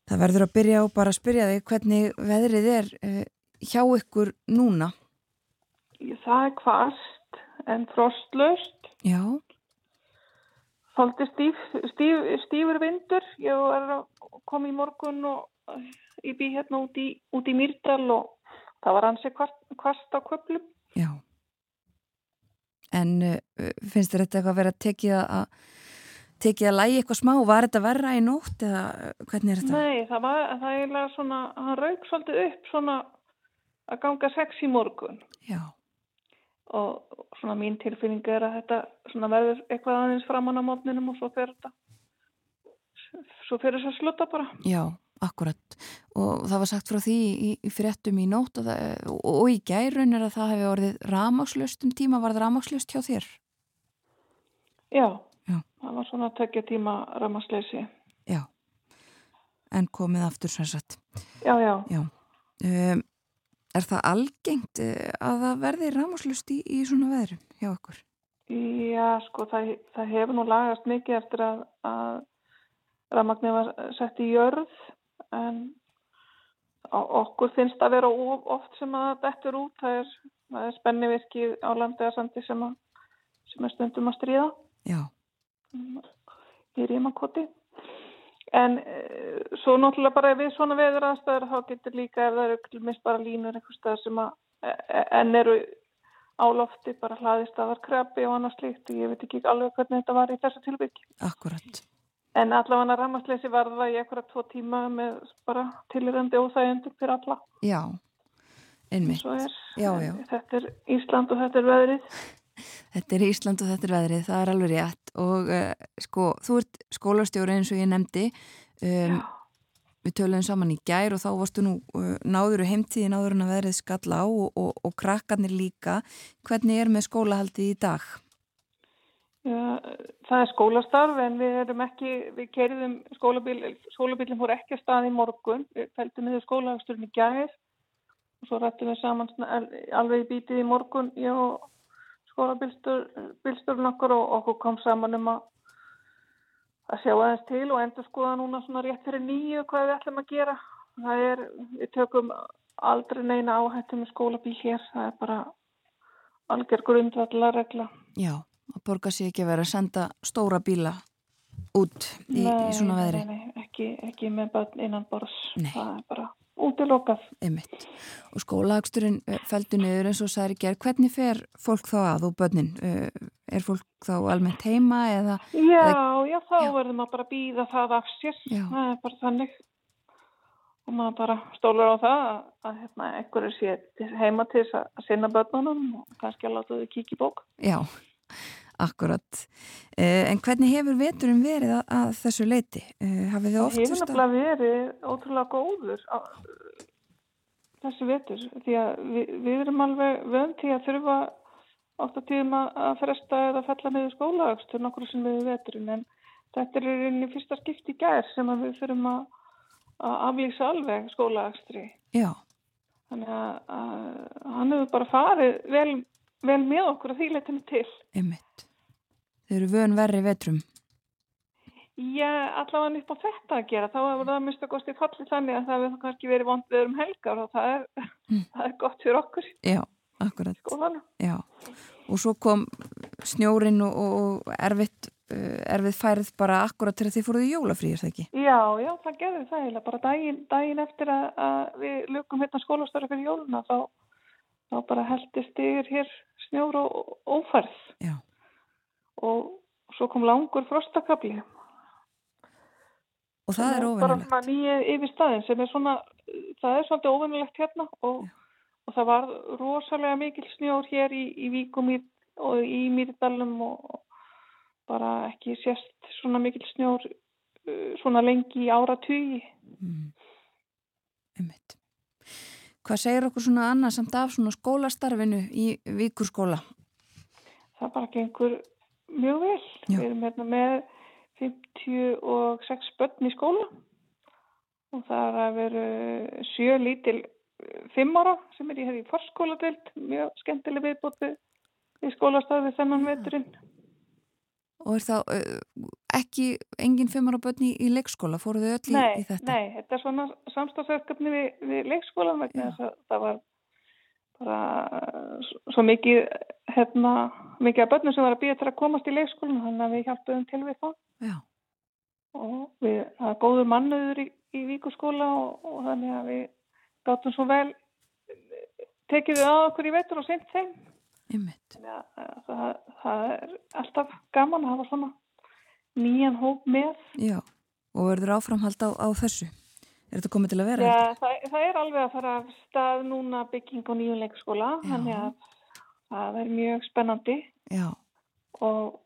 Það verður að byrja á bara spyrja þig hvernig veðrið er uh, hjá ykkur núna? Það er kvast en frostlust. Já. Þóldi stíf, stíf, stífur vindur. Ég var að koma í morgun og ég bý hérna út í, út í Myrdal og það var hansi kvast, kvast á köplum. Já. En uh, finnst þér þetta eitthvað að vera tekið að tekið að lægi eitthvað smá, var þetta verra í nótt eða hvernig er þetta? Nei, það var, það er eiginlega svona, hann raug svolítið upp svona að ganga sex í morgun. Já. Og svona mín tilfinning er að þetta svona verður eitthvað aðeins framann á mótninum og svo fer þetta, svo fer þess að sluta bara. Já, akkurat. Og það var sagt frá því í, í fréttum í nótt og, það, og, og í gærun er að það hefði orðið ramakslust um tíma, var það ramakslust hjá þér? Já. Það var svona tökja tíma ramasleysi. Já, en komið aftur sem sagt. Já, já. já. Um, er það algengt eh, að það verði ramaslust í, í svona veðru hjá okkur? Já, sko, það, það hefur nú lagast mikið eftir að, að ramagnir var sett í jörð, en okkur finnst að vera oft sem að þetta er út. Það er, er spennivirkið á landegarsandi sem, sem er stundum að stríða. Já í Rímakoti. En e, svo náttúrulega bara við svona veður aðstæður þá getur líka ef það eru mist bara línur einhver stað sem að e, e, enn eru á lofti bara hlaðist að var krabbi og annars líkt ég veit ekki alveg hvernig þetta var í þessu tilbyggi Akkurat En allavega rammarsleysi var það í eitthvað tvo tíma með bara tilirandi óþægjandi fyrir alla. Já, einmitt. Já, já. Þetta er Ísland og þetta er veðrið Þetta er Ísland og þetta er veðrið, það er alveg rétt. Og uh, sko, þú ert skólastjóri eins og ég nefndi. Um, við töluðum saman í gær og þá varstu nú uh, náður og heimtíði náður en að veðrið skall á og, og, og krakkarnir líka. Hvernig er með skólahaldi í dag? Já, það er skólastarf en við erum ekki við kerðum skólabíl skólabílinn fór ekki að stað í morgun. Við fæltum niður skólahagsturinn í gær og svo rættum við saman alveg í bítið í morgun ég og skólabílsturinn okkur og okkur kom saman um að að sjá aðeins til og endur skoða núna svona rétt fyrir nýju hvað við ætlum að gera. Það er, við tökum aldrei neina áhættu með skólabíl hér, það er bara algjör grundvallar regla. Já, það borgar sér ekki að vera að senda stóra bíla út í, nei, í svona veðri. Nei, nei, ekki, ekki með börn innan bors. Nei. Það er bara útilokað. Einmitt. Og skólahagsturinn eh, feldur niður eins og særi ger. Hvernig fer fólk þá að og börnin? Eh, er fólk þá almennt heima eða? Já, eða... já, þá já. verður maður bara að býða það af sér. Já. Það er bara þannig. Og maður bara stólur á það að, að hérna, einhverju sé heima til þess að sinna börnunum og kannski að láta þau kíkja í bók. Já, Akkurat. Eh, en hvernig hefur veturum verið að, að þessu leiti? Eh, hafið þið oft Það hefur nefnilega verið ótrúlega góður á, þessu vetur því að við, við erum alveg vönd til að þurfa oft að tíðum að fresta eða fella niður skólaagstur nokkur sem við veturum en þetta er einni fyrsta skipt í gær sem við þurfum að, að aflýsa alveg skólaagstri. Já. Þannig að, að hann hefur bara farið vel, vel með okkur að því letinu til. Ymmitt. Þau eru vön verri vetrum. Já, allavega upp á þetta að gera. Þá er það mista góðst í falli þannig að það hefur kannski verið vond við um helgar og það er, mm. (laughs) það er gott fyrir okkur. Já, akkurat. Skólanu. Já, og svo kom snjórin og, og erfitt er við færið bara akkurat til að þið fóruð í jólafrí, er það ekki? Já, já, það gerði það eiginlega bara daginn, daginn eftir að, að við lukum hérna skólastöru fyrir jóluna þá, þá bara heldist yfir hér snjór og ófærð Já. Og svo kom langur frostakabli Og það er bara óvinnulegt. svona nýju yfir staðin sem er svona, það er svolítið óvinnulegt hérna og, og það var rosalega mikil snjór hér í, í Víkum og í Mýrdalum og bara ekki sérst svona mikil snjór uh, svona lengi í áratugi. Mm. Einmitt. Hvað segir okkur svona annað samt af svona skólastarfinu í Víkurskóla? Það bara gengur mjög vel. Já. Við erum hérna með 56 börn í skóla og það er að veru sjö lítil eh, fimm ára sem er í hefði forskóladeild, mjög skemmtileg viðbót við, við skólastarfi þennan veturinn. Og er það uh, ekki engin fimmar á börn í, í leikskóla? Fóruðu öll í, Nei, í þetta? nei, þetta er svona samstagsverkefni við, við leikskólan vegna þess að það var bara svo mikið hérna, mikið af börnum sem var að býja til að komast í leikskólan þannig að við hjálpuðum til við það Já. og við, það er góður mannuður í, í Víkurskóla og, og þannig að við gátum svo vel tekið við að okkur í vetur og sent þeim þannig að það, það er alltaf gaman að hafa svona nýjan hóp með Já. Og verður áframhald á, á þessu? Er þetta komið til að vera? Já, það, það er alveg að fara af stað núna bygging á nýjum leikskóla, þannig að það er mjög spennandi Já. og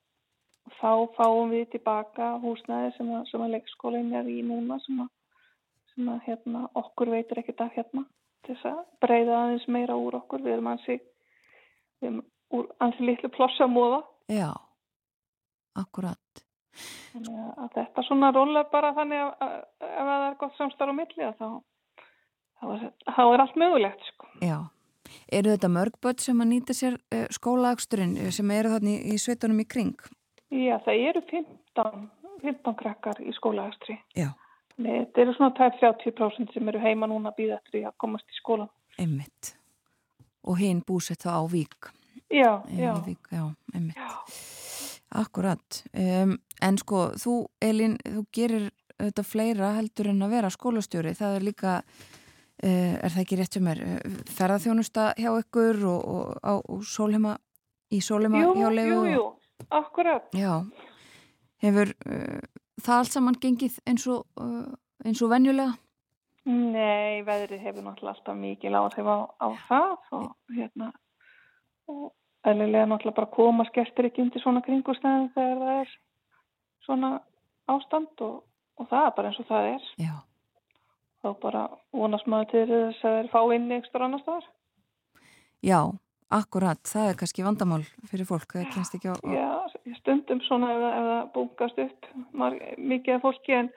þá fáum við tilbaka húsnæði sem að, sem að leikskólinn er í núna sem að, sem að hérna, okkur veitur ekkert af hérna til þess að breyða aðeins meira úr okkur. Við erum ansi, við erum úr ansi litlu plossa móða. Já. Akkurat. Þannig að- þetta svona róla bara þannig að, ef það er gott samstarf á milli þá, þá, er, þá er allt mögulegt sko. Já. Eru þetta mörg börn sem að nýta sér uh, skólaaksturinn uh, sem eru þarna í, í sveitunum í kring? Já, það eru 15, 15 krakkar í skólaæstri. Já. Nei, þetta eru svona tæp 30% sem eru heima núna að býða eftir að komast í skólan. Einmitt. Og hinn búsett þá á Vík. Já, já. Vík, já, einmitt. Já. Akkurat. Um, en sko, þú, Elin, þú gerir þetta fleira heldur en að vera skólastjóri. Það er líka, uh, er það ekki rétt sem er, uh, ferðarþjónusta hjá ykkur og, og á og sólheima, í sólheima Jú, hjá leifu. jú, jú, akkurat. Já. Hefur uh, það allt saman gengið eins og, uh, eins og venjulega? Nei, veðrið hefur náttúrulega alltaf mikið áhrif á, á það og hérna og eðlilega náttúrulega bara koma skestir ekki undir svona kringustæðin þegar það er svona ástand og, og það er bara eins og það er. Já. Þá bara vonast maður til þess að þeir fá inn ekstra annar staðar. Já, akkurat. Það er kannski vandamál fyrir fólk. Það kennst ekki á... á Já, stundum svona ef, það- ef það búkast upp mikið af fólki en,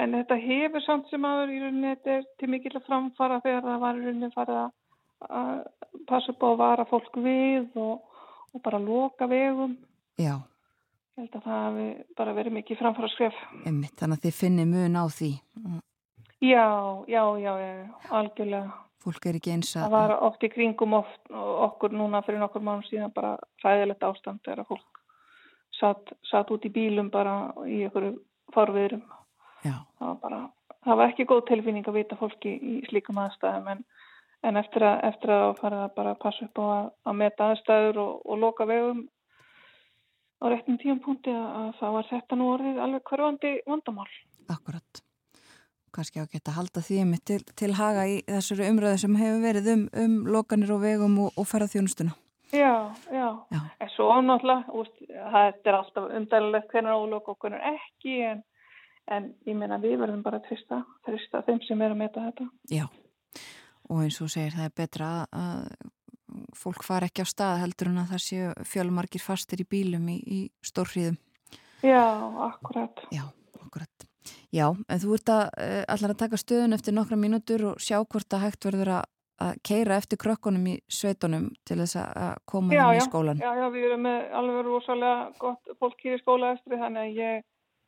en þetta hefur samt sem aður í rauninni þetta er til mikill að framfara þegar það var í rauninni farið að passa upp á að vara fólk við og, og bara loka vegum. Já, Ég held að það hafi bara verið mikið framfara skref. einmitt. Þannig að þið finnir mun á því. Já, já, já, já, algjörlega. Fólk er ekki eins að... Það var oft í kringum oft, okkur núna fyrir nokkur mánu síðan bara ræðilegt ástand þegar að fólk satt, satt út í bílum bara í einhverju farviðrum. Já, það var bara, það var ekki góð tilfinning að vita fólki í slíkum aðstæðum en, en eftir að, eftir að fara að bara passa upp á að, að meta aðstæður og, og loka vegum á réttum tíumpunkti að, að það var þetta nú orðið alveg hverfandi vandamál. akkurat. Kannski á geta halda því einmitt til, til haga í þessari umröðu sem hefur verið um, um lokanir og vegum og, og ferðarþjónustuna. Já, já, Já. En svo náttúrulega, það er alltaf umdælulegt hvernig ólok og hvernig ekki en, en ég meina við verðum bara að trista, trista þeim sem er að meta þetta. Já, og eins og segir það er betra að- að fólk fara ekki á stað heldur en að það séu fjölumargir fastir í bílum í, í stórhríðum. Já, akkurat. Já, akkurat. Já, en þú ert að allar að taka stöðun eftir nokkra mínútur og sjá hvort að hægt verður að, að keira eftir krökkunum í sveitunum til þess að að koma Já, í skólan. Já, já, við erum með alveg rosalega gott fólk hér í skólaestri þannig að ég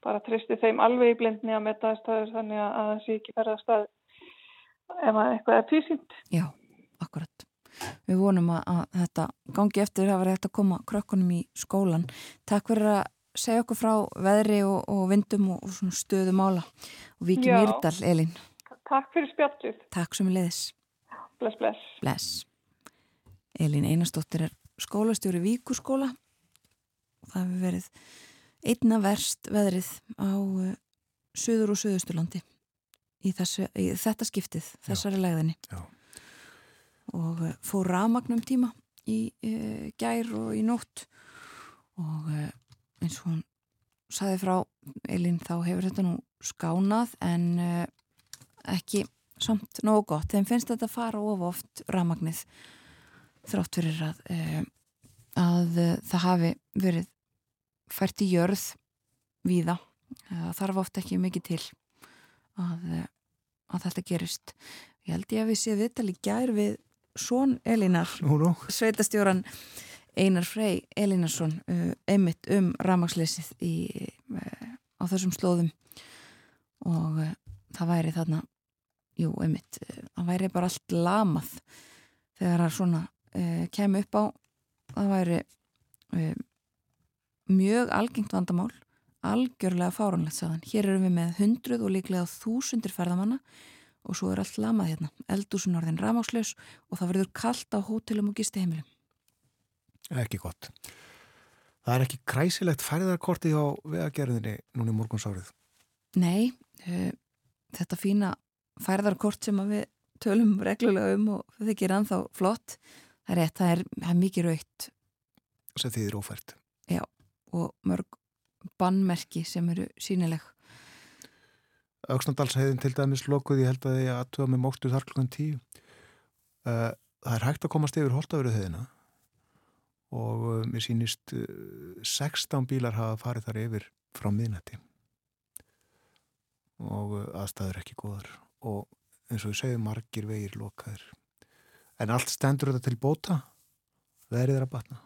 bara tristi þeim alveg í blindni að metta aðstæður þannig að það sé ekki ferða stað ef að eitthvað er tvísýnt. Já, akkurat. Við vonum að, að þetta gangi eftir að vera hægt að koma krökkunum í skólan. Takk fyrir að segja okkur frá veðri og, og vindum og, og stöðu mála og Viki Já. Myrdal, Elin Takk fyrir spjallið. Takk sem við leiðis Bless, bless. Bless Elin Einarsdóttir er skólastjóri Víkurskóla og það hefur verið einna verst veðrið á uh, söður og söðusturlandi í, þessu, í þetta skiptið, þessari legðinni. Já. og uh, fór rafmagnum tíma í uh, gær og í nótt. Og uh, eins og hún saði frá Elin þá hefur þetta nú skánað en uh, ekki samt nógu gott, þeim finnst þetta fara of oft rafmagnið þrátt fyrir að, að það hafi verið fært í jörð víða, það þarf oft ekki mikið til að, að þetta gerist. Ég held ég að við séum viðtal í gær við Són Elinar sveitastjóran Einar Frey Elinarsson uh, einmitt um rafmagsleysið í, uh, á þessum slóðum. Og uh, það væri þarna jú, einmitt, það væri bara allt lamað þegar það svona kemur upp á. Það væri mjög algengt vandamál algjörlega fáranlegt saðan. Hér erum við með hundruð og líklega þúsundir ferðamanna og svo er allt lamað hérna. Eldúsun orðin rafmagslaus og það verður kallt á hótelum og gisti heimilum. Ekki gott. Það er ekki kræsilegt færðarkorti á vegagerðinni núna í morgunsárið. Nei, uh, þetta fína færðarkort sem við tölum reglulega um og það þykir ennþá flott. Það er rétt, það er, það er mikið raukt sem þýðir ófært. og mörg bannmerki sem eru sínileg. Öksnandalsheiðin til dæmis lokuð, ég held að ég aðtuga með móktu þar klukkan tíu. Uh, það er hægt að komast yfir holtavöruðiðina og uh, mér sýnist uh, 16 bílar hafa farið þar yfir frá miðnætti og aðstæður ekki góðar og eins og við segjum margir vegir lokaðir. En allt stendur þetta til bóta, verið er að batna.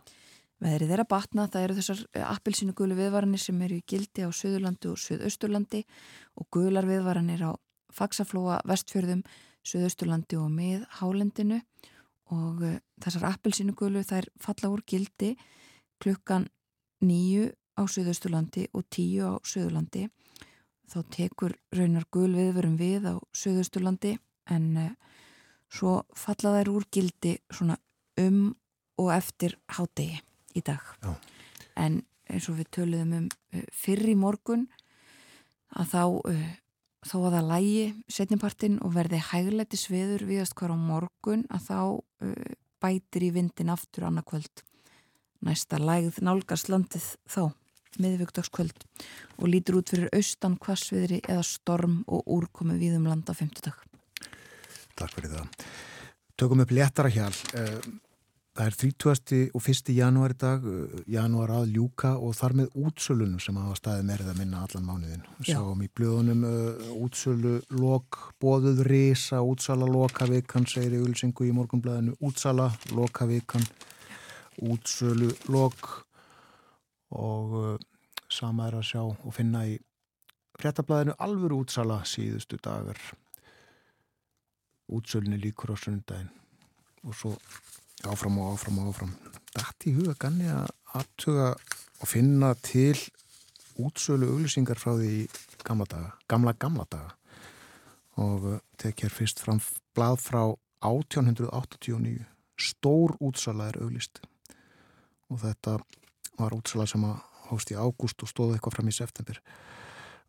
Veðrið er að batna, það eru þessar appilsinu gulu viðvaranir sem eru í gildi á Suðurlandi og Suðausturlandi og gular viðvaranir á Faxaflóa, Vestfjörðum, Suðausturlandi og mið Hálendinu og uh, þessar appilsinu gulu þær falla úr gildi klukkan nýju á Suðausturlandi og tíu á Suðurlandi. Þá tekur raunar gul viðvarum við á Suðausturlandi en uh, svo falla þær úr gildi svona um og eftir hádegi í dag Já. en eins og við töluðum um uh, fyrr í morgun að þá uh, þó að það lægi setnipartin og verði hægleiti sviður viðast hver á morgun að þá uh, bætir í vindin aftur annarkvöld næsta lægð nálgast landið þá miðvíkdagskvöld og lítur út fyrir austan kvassviðri eða storm og úrkomi viðum landa 50 dag Takk fyrir það. Tökum upp léttara hjál. Það er 30. og 1. janúar í dag, eh, janúar að ljúka og þar með útsölunum sem hafa staðið meirið að minna allan mánuðin. Sáum í blöðunum uh, útsölu lok, bóðuð risa, útsala lokavikan, segir í Ulsingu í morgunblæðinu, útsala lokavikan, útsölu lok og uh, sama er að sjá og finna í fréttablaðinu alvöru útsala síðustu dagar útsölunni líkur á sundaginn og svo áfram og áfram og áfram. Dætt í huga ganni að aðtuga og finna til útsölu auglýsingar frá því gamla daga, gamla gamla daga. Og uh, tek hér fyrst fram blað frá 1889 stór útsala er auglýst. Og þetta var útsala sem að hóst í ágúst og stóði eitthvað fram í september.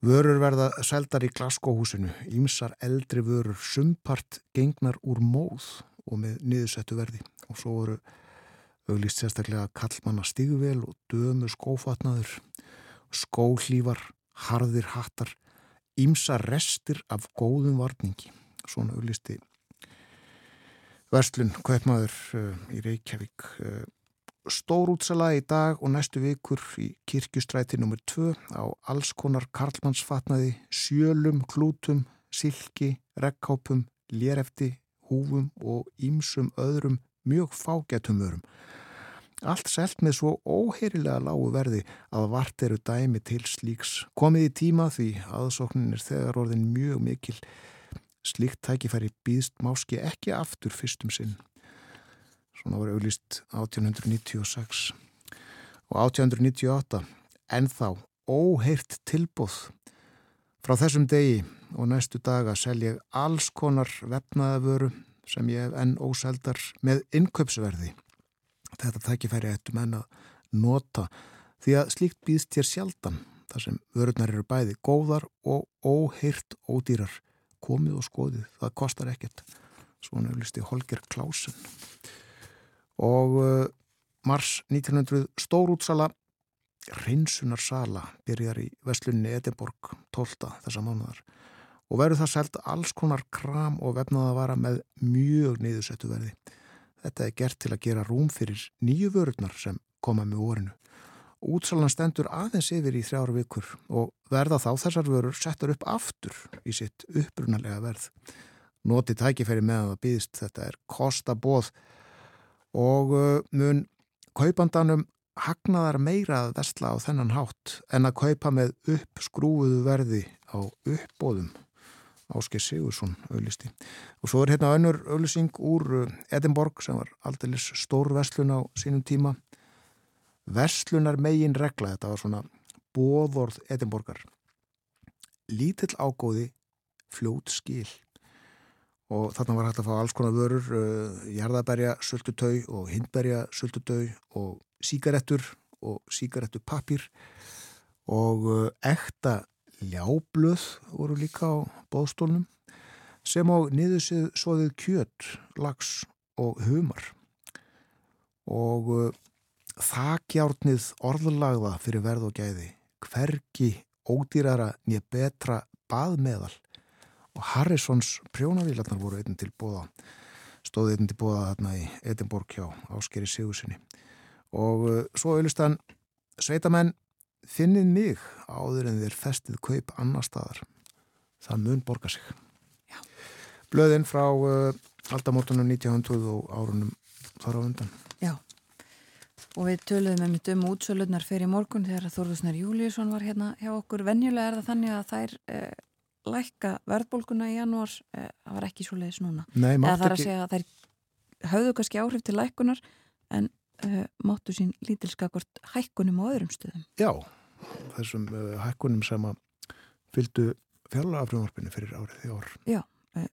Vörur verða seldar í glaskóhúsinu, ímsar eldri vörur, sumpart gengnar úr móð og með niðursettu verði. Og svo voru auglýst sérstaklega kallmanna stígvel og dömu skófatnaður, skóhlífar, harðir hattar, ímsar restir af góðum varningi. Svona auglýsti Verslun, kaupmaður uh, í Reykjavík. Uh, Stórútsala í dag og næstu vikur í kirkjustræti nr. 2 á alls konar karlmannsfatnaði, sjölum, klútum, silki, rekkápum, lérefti, húfum og ímsum öðrum mjög fágætum vörum. Allt selt með svo óheyrilega lágu verði að vart eru dæmi til slíks. Komið í tíma því aðsóknin er þegar orðin mjög mikil. Slíkt tækifæri býðst máski ekki aftur fyrstum sinn. Svona var auðlist 1896 og 1898 ennþá óheirt tilbúð. Frá þessum degi og næstu daga sel ég alls konar vefnaðavöru sem ég hef enn óseldar með innköpsverði. Þetta tækifæri ættum enn að nota því að slíkt býðst hér sjaldan þar sem vörurnar eru bæði góðar og óheirt ódýrar. Komið og skoðið, það kostar ekkert. Svona auðlisti Holger Klausen. Og uh, mars 1900 stórútsala reynsunarsala byrjar í Vestlunni Edinborg 12. þessa mánuðar og verður það selt alls konar kram og vefnaða vara með mjög niðursettu verði. Þetta er gert til að gera rúm fyrir nýju vörurnar sem koma með vorinu. Útsalan stendur aðeins yfir í þrjára vikur og verða þá þessar vörur settar upp aftur í sitt upprunalega verð. Noti tækifæri með að það býðist þetta er kostabóð og mun kaupandanum hagnaðar meira að vestla á þennan hátt en að kaupa með uppskrúuðu verði á uppbóðum. Ásker Sigursson auðlisti. Og svo er hérna önnur auðlising úr uh, Edinborg sem var aldrei stór vestlun á sínum tíma. Vestlunar megin regla, þetta var svona bóðorð Edinborgar. Lítill ágóði, fljót skil. Og þarna var hægt að fá alls konar vörur, uh, jarðabærja sultutau og hindberja sultutau og síkarettur og síkarettupapir og uh, ekta ljáblöð voru líka á bóðstólnum sem á niðursið svoðið kjött, lags og humar. Og uh, þakjárnið orðlagða fyrir verð og gæði hverki ódýrara nýja betra baðmeðal. Og Harrisons prjónavílarnar voru einn til bóða stóði einn til bóða þarna í Edinborg hjá Áskeri Sigursinni og uh, svo auðvistan sveitamenn finnið mig áður en þér festið kaup annar staðar. Það mun borga sig. Já. blöðinn frá uh, aldamótunum 1900 og árunum þar á undan. Já, og við töluðum með mitt um útsöluðnar fyrir morgun þegar Þorðusnar Júliusson var hérna hjá okkur. Venjulega er það þannig að þær eh, lækka verðbólkuna í janúars eh, það var ekki svo leiðis núna. Nei, eða það er að ekki... segja að þær höfðu kannski áhrif til lækkunar en uh, máttu sín lítilskakvart hækkunum á öðrum stöðum. Já, þessum uh, hækkunum sem að fylgdu fjárlagafrjóðarpinu fyrir árið í ár. Já, uh,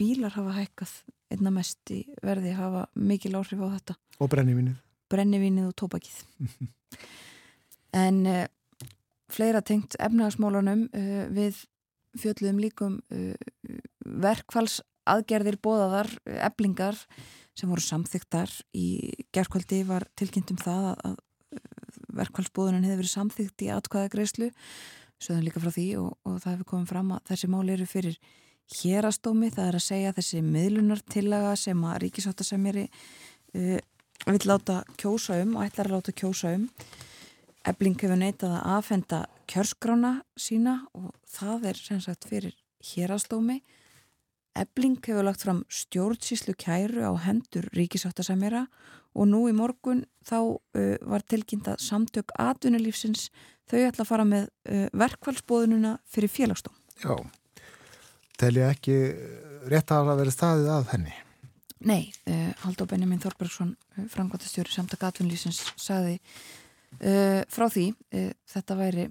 bílar hafa hækkað einna mest í verði hafa mikil áhrif á þetta. Og brennivinnið. Brennivinnið og tópakið. (laughs) en fleira tengt efnagasmálunum við fjöldluðum líkum verkfalls aðgerðir bóðaðar, eblingar sem voru samþygtar í gerðkvöldi var tilkynntum það að verkvælsbúðunin hefur verið samþygt í atkvæðagreyslu sögðan líka frá því og, og það hefur komið fram að þessi máli eru fyrir hérastómi, það er að segja þessi miðlunartillaga sem að ríkisáttasemjari uh, vil láta kjósa um og ætlar að láta kjósa um. Ebling hefur neitað að aðfenda kjörskrána sína og það er sem sagt fyrir hérastómi Ebling hefur lagt fram stjórnsíslu kæru á hendur ríkisáttasemjara og nú í morgun þá uh, var tilkynnt að samtök atvinnulífsins þau ætla að fara með uh, verkvælsbóðununa fyrir félagstóm. Já, telja ekki rétt að vera staðið að henni? Nei, uh, Haldur Benjamin Þorbergsson, framkvæmtastjóri samtök atvinnulífsins, sagði frá því þetta væri,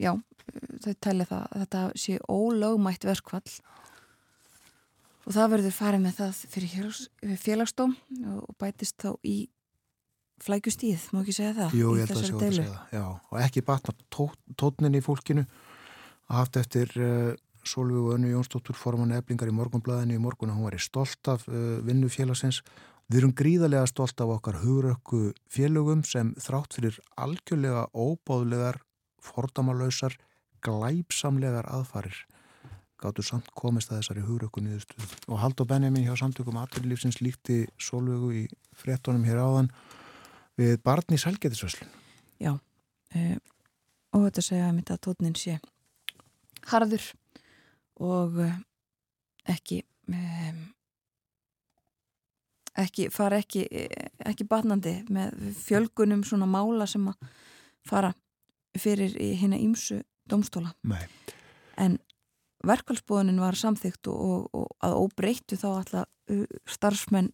já, þau telja það að þetta sé ólögmætt verkvall og það verður farið með það fyrir félagstóm og bætist þá í flækustíð, má ekki segja það? Jú, ég held að það sé að segja það, já. Og ekki batna tótnin í fólkinu. Að haft eftir uh, Solvíu Önnu Jónsdóttur forman eflingar í morgunblæðinu í morgun að hún var í stolt af uh, vinnu félagsins. Við erum gríðarlega stolt af okkar hugurökku félögum sem þrátt fyrir algjörlega óbáðlegar, fordamalösar, glæpsamlegar aðfarir gáttu samt komist að þessari hugurökku nýðustuð. Og Haldur Benjamin hjá samtökum aðverðilífsins líkti sólvögu í frettunum hér áðan við barn í selgetisvöslun. Já, uh, og þetta segja að mitt að tótnin sé harður og uh, ekki um, ekki, fara ekki ekki batnandi með fjölgunum svona mála sem að fara fyrir í hérna ímsu domstóla. Nei. En verkvælsbúðunin var samþygt og, og, og að óbreyttu þá alltaf starfsmenn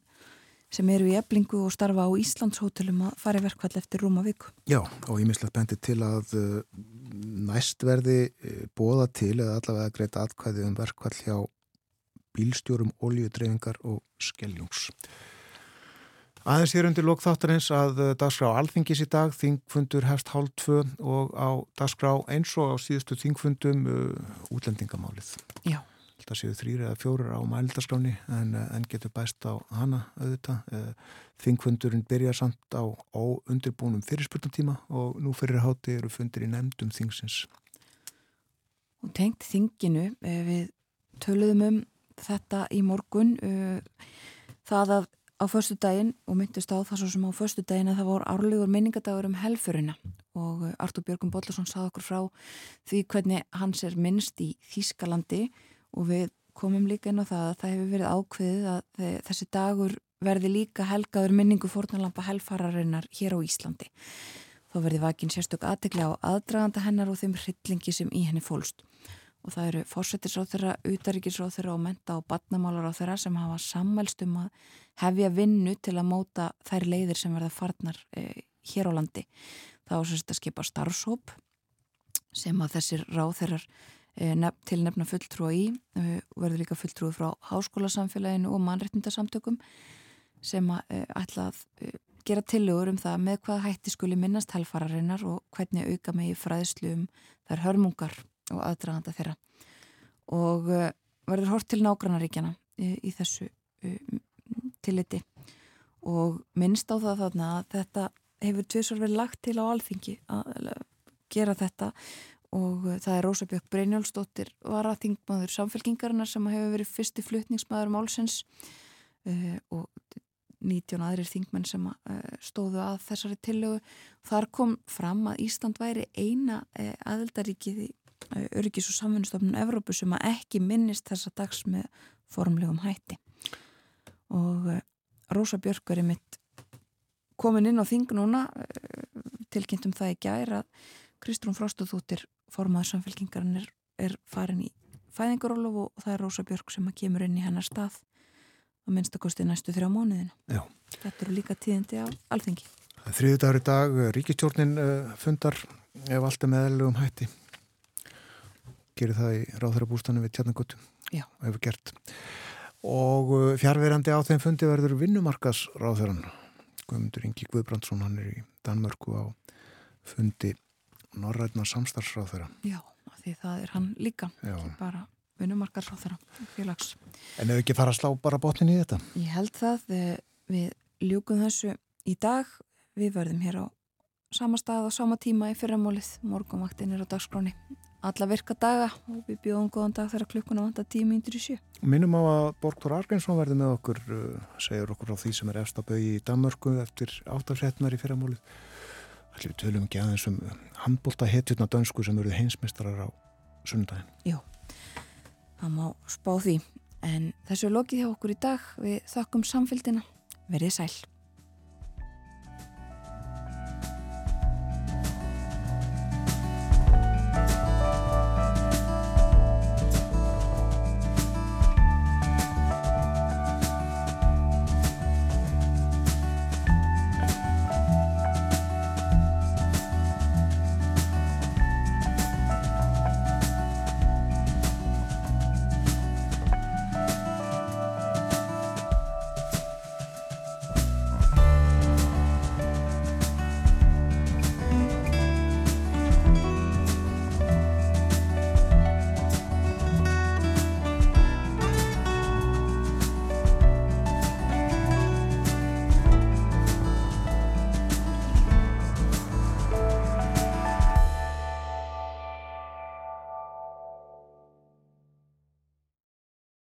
sem eru í eblingu og starfa á Íslandshótelum að fara í verkvall eftir rúma viku. Já, og ég mislegt bendi til að uh, næst verði uh, bóða til eða allavega greita atkvæði um verkvall hjá bílstjórum, oljudreyfingar og skelljungs. Aðeins hér undir lokþáttarins að uh, dagskrá alþingis í dag, þingfundur hefst hálf tvö og á dagskrá eins og á síðustu þingfundum uh, útlendingamálið. Já það séu þrýri eða fjórir á mældaskráni en, eh, en getur bæst á hana auðvitað. Eh, þingfundurinn byrjar samt á óundirbúnum fyrirspurnatíma og nú fyrir háti eru fundir í nefndum þingsins. Og tengt þinginu, eh, við töluðum um þetta í morgun, það að á förstu daginn og myndist á það svo sem á förstu daginn að það voru árlegur minningadagur um helfurina og Artur Björgum Bollarsson sað okkur frá því hvernig hans er minnst í Þískalandi og við komum líka inn á það að það hefur verið ákveðið að þessi dagur verði líka helgaður minningu fórnalampa helfararinnar hér á Íslandi. Þá verði vakin sérstök aðtegla á aðdraganda hennar og þeim hryllingi sem í henni fólst. Og það eru fórsetisráþurra, utaríkisráþurra og menta og badnamálaráþurra sem hafa sammælst um að hefja vinnu til að móta þær leiðir sem verða farnar eh, hér á landi. Það sérst að skipa starfsóp sem að þessir ráþurrar Eh, til nefna fulltrúa í eh, verður líka fulltrúi frá háskólasamfélaginu og mannreitnindasamtökum sem að eh, ætla að gera tillögur um það með hvað hætti skuli minnast helfararinnar og hvernig auka megi fræðslu um þær hörmungar og aðdraganda þeirra og verður hort til nágrannaríkjana í þessu tilliti og minnst á það þarna að þetta hefur tviðsvar verið lagt til á alþingi að gera þetta. Og eh, það er Rósa Björk Brynjólfsdóttir var að þingmaður samfélkingarinnar sem hefur verið fyrsti flutningsmaður málsins uh, og 19 aðrir þingmenn sem uh, stóðu að þessari tillögu. Þar kom fram að Ísland væri eina uh, aðeldaríkið í Öryggis og samfunnstofnun Evrópu sem að ekki minnist þessa dags með formlegum hætti og Rósa Björk er einmitt komin inn á þing núna tilkynntum það í gæra Kristrún Frostuðúttir formaður samfélkingarinn er, er farin í fæðingarólof og það er Rósa Björk sem að kemur inn í hennar stað á minnstakosti næstu þrjá mónuðinu. Þetta eru líka tíðindi á alþengi. Þriðu dagur í dag, ríkistjórnin uh, fundar ef allt er meðalugum hætti. Gerir það í ráðhverjabústanu við Tjarnagötu. Já. Hefur gert. Og uh, fjárverandi á þeim fundi verður vinnumarkas ráðhverjan. Guðmundur Ingi Guðbrandsson, hann er í Danmörku á fundi norrætna samstarfsráð þeirra. Já, því það er hann líka, ekki bara vinnumarkarsráð þeirra, félags. En ef ekki fara að slá bara botnin í þetta? Ég held það, eh, við ljúkum þessu í dag, við verðum hér á sama stað og sama tíma í fyrramólið, morgumvaktin er á dagskráni alla virka daga og við bjóðum góðan dag þegar klukkuna vanda tíu mínútur í sjö. Minnum á að Borgþór Argeinsson verði með okkur, uh, segjur okkur á því sem er efstabögi í Danmörku eftir áttafrétnar í fyrramólið. Allir við tölum ekki aðeins um handbólta hetjurna dönsku sem eruð heimsmestrar á sundaginn. Jú, það má spá því. En þessu er lokið hjá okkur í dag. Við þakkum samfélgina. Verðið sæl.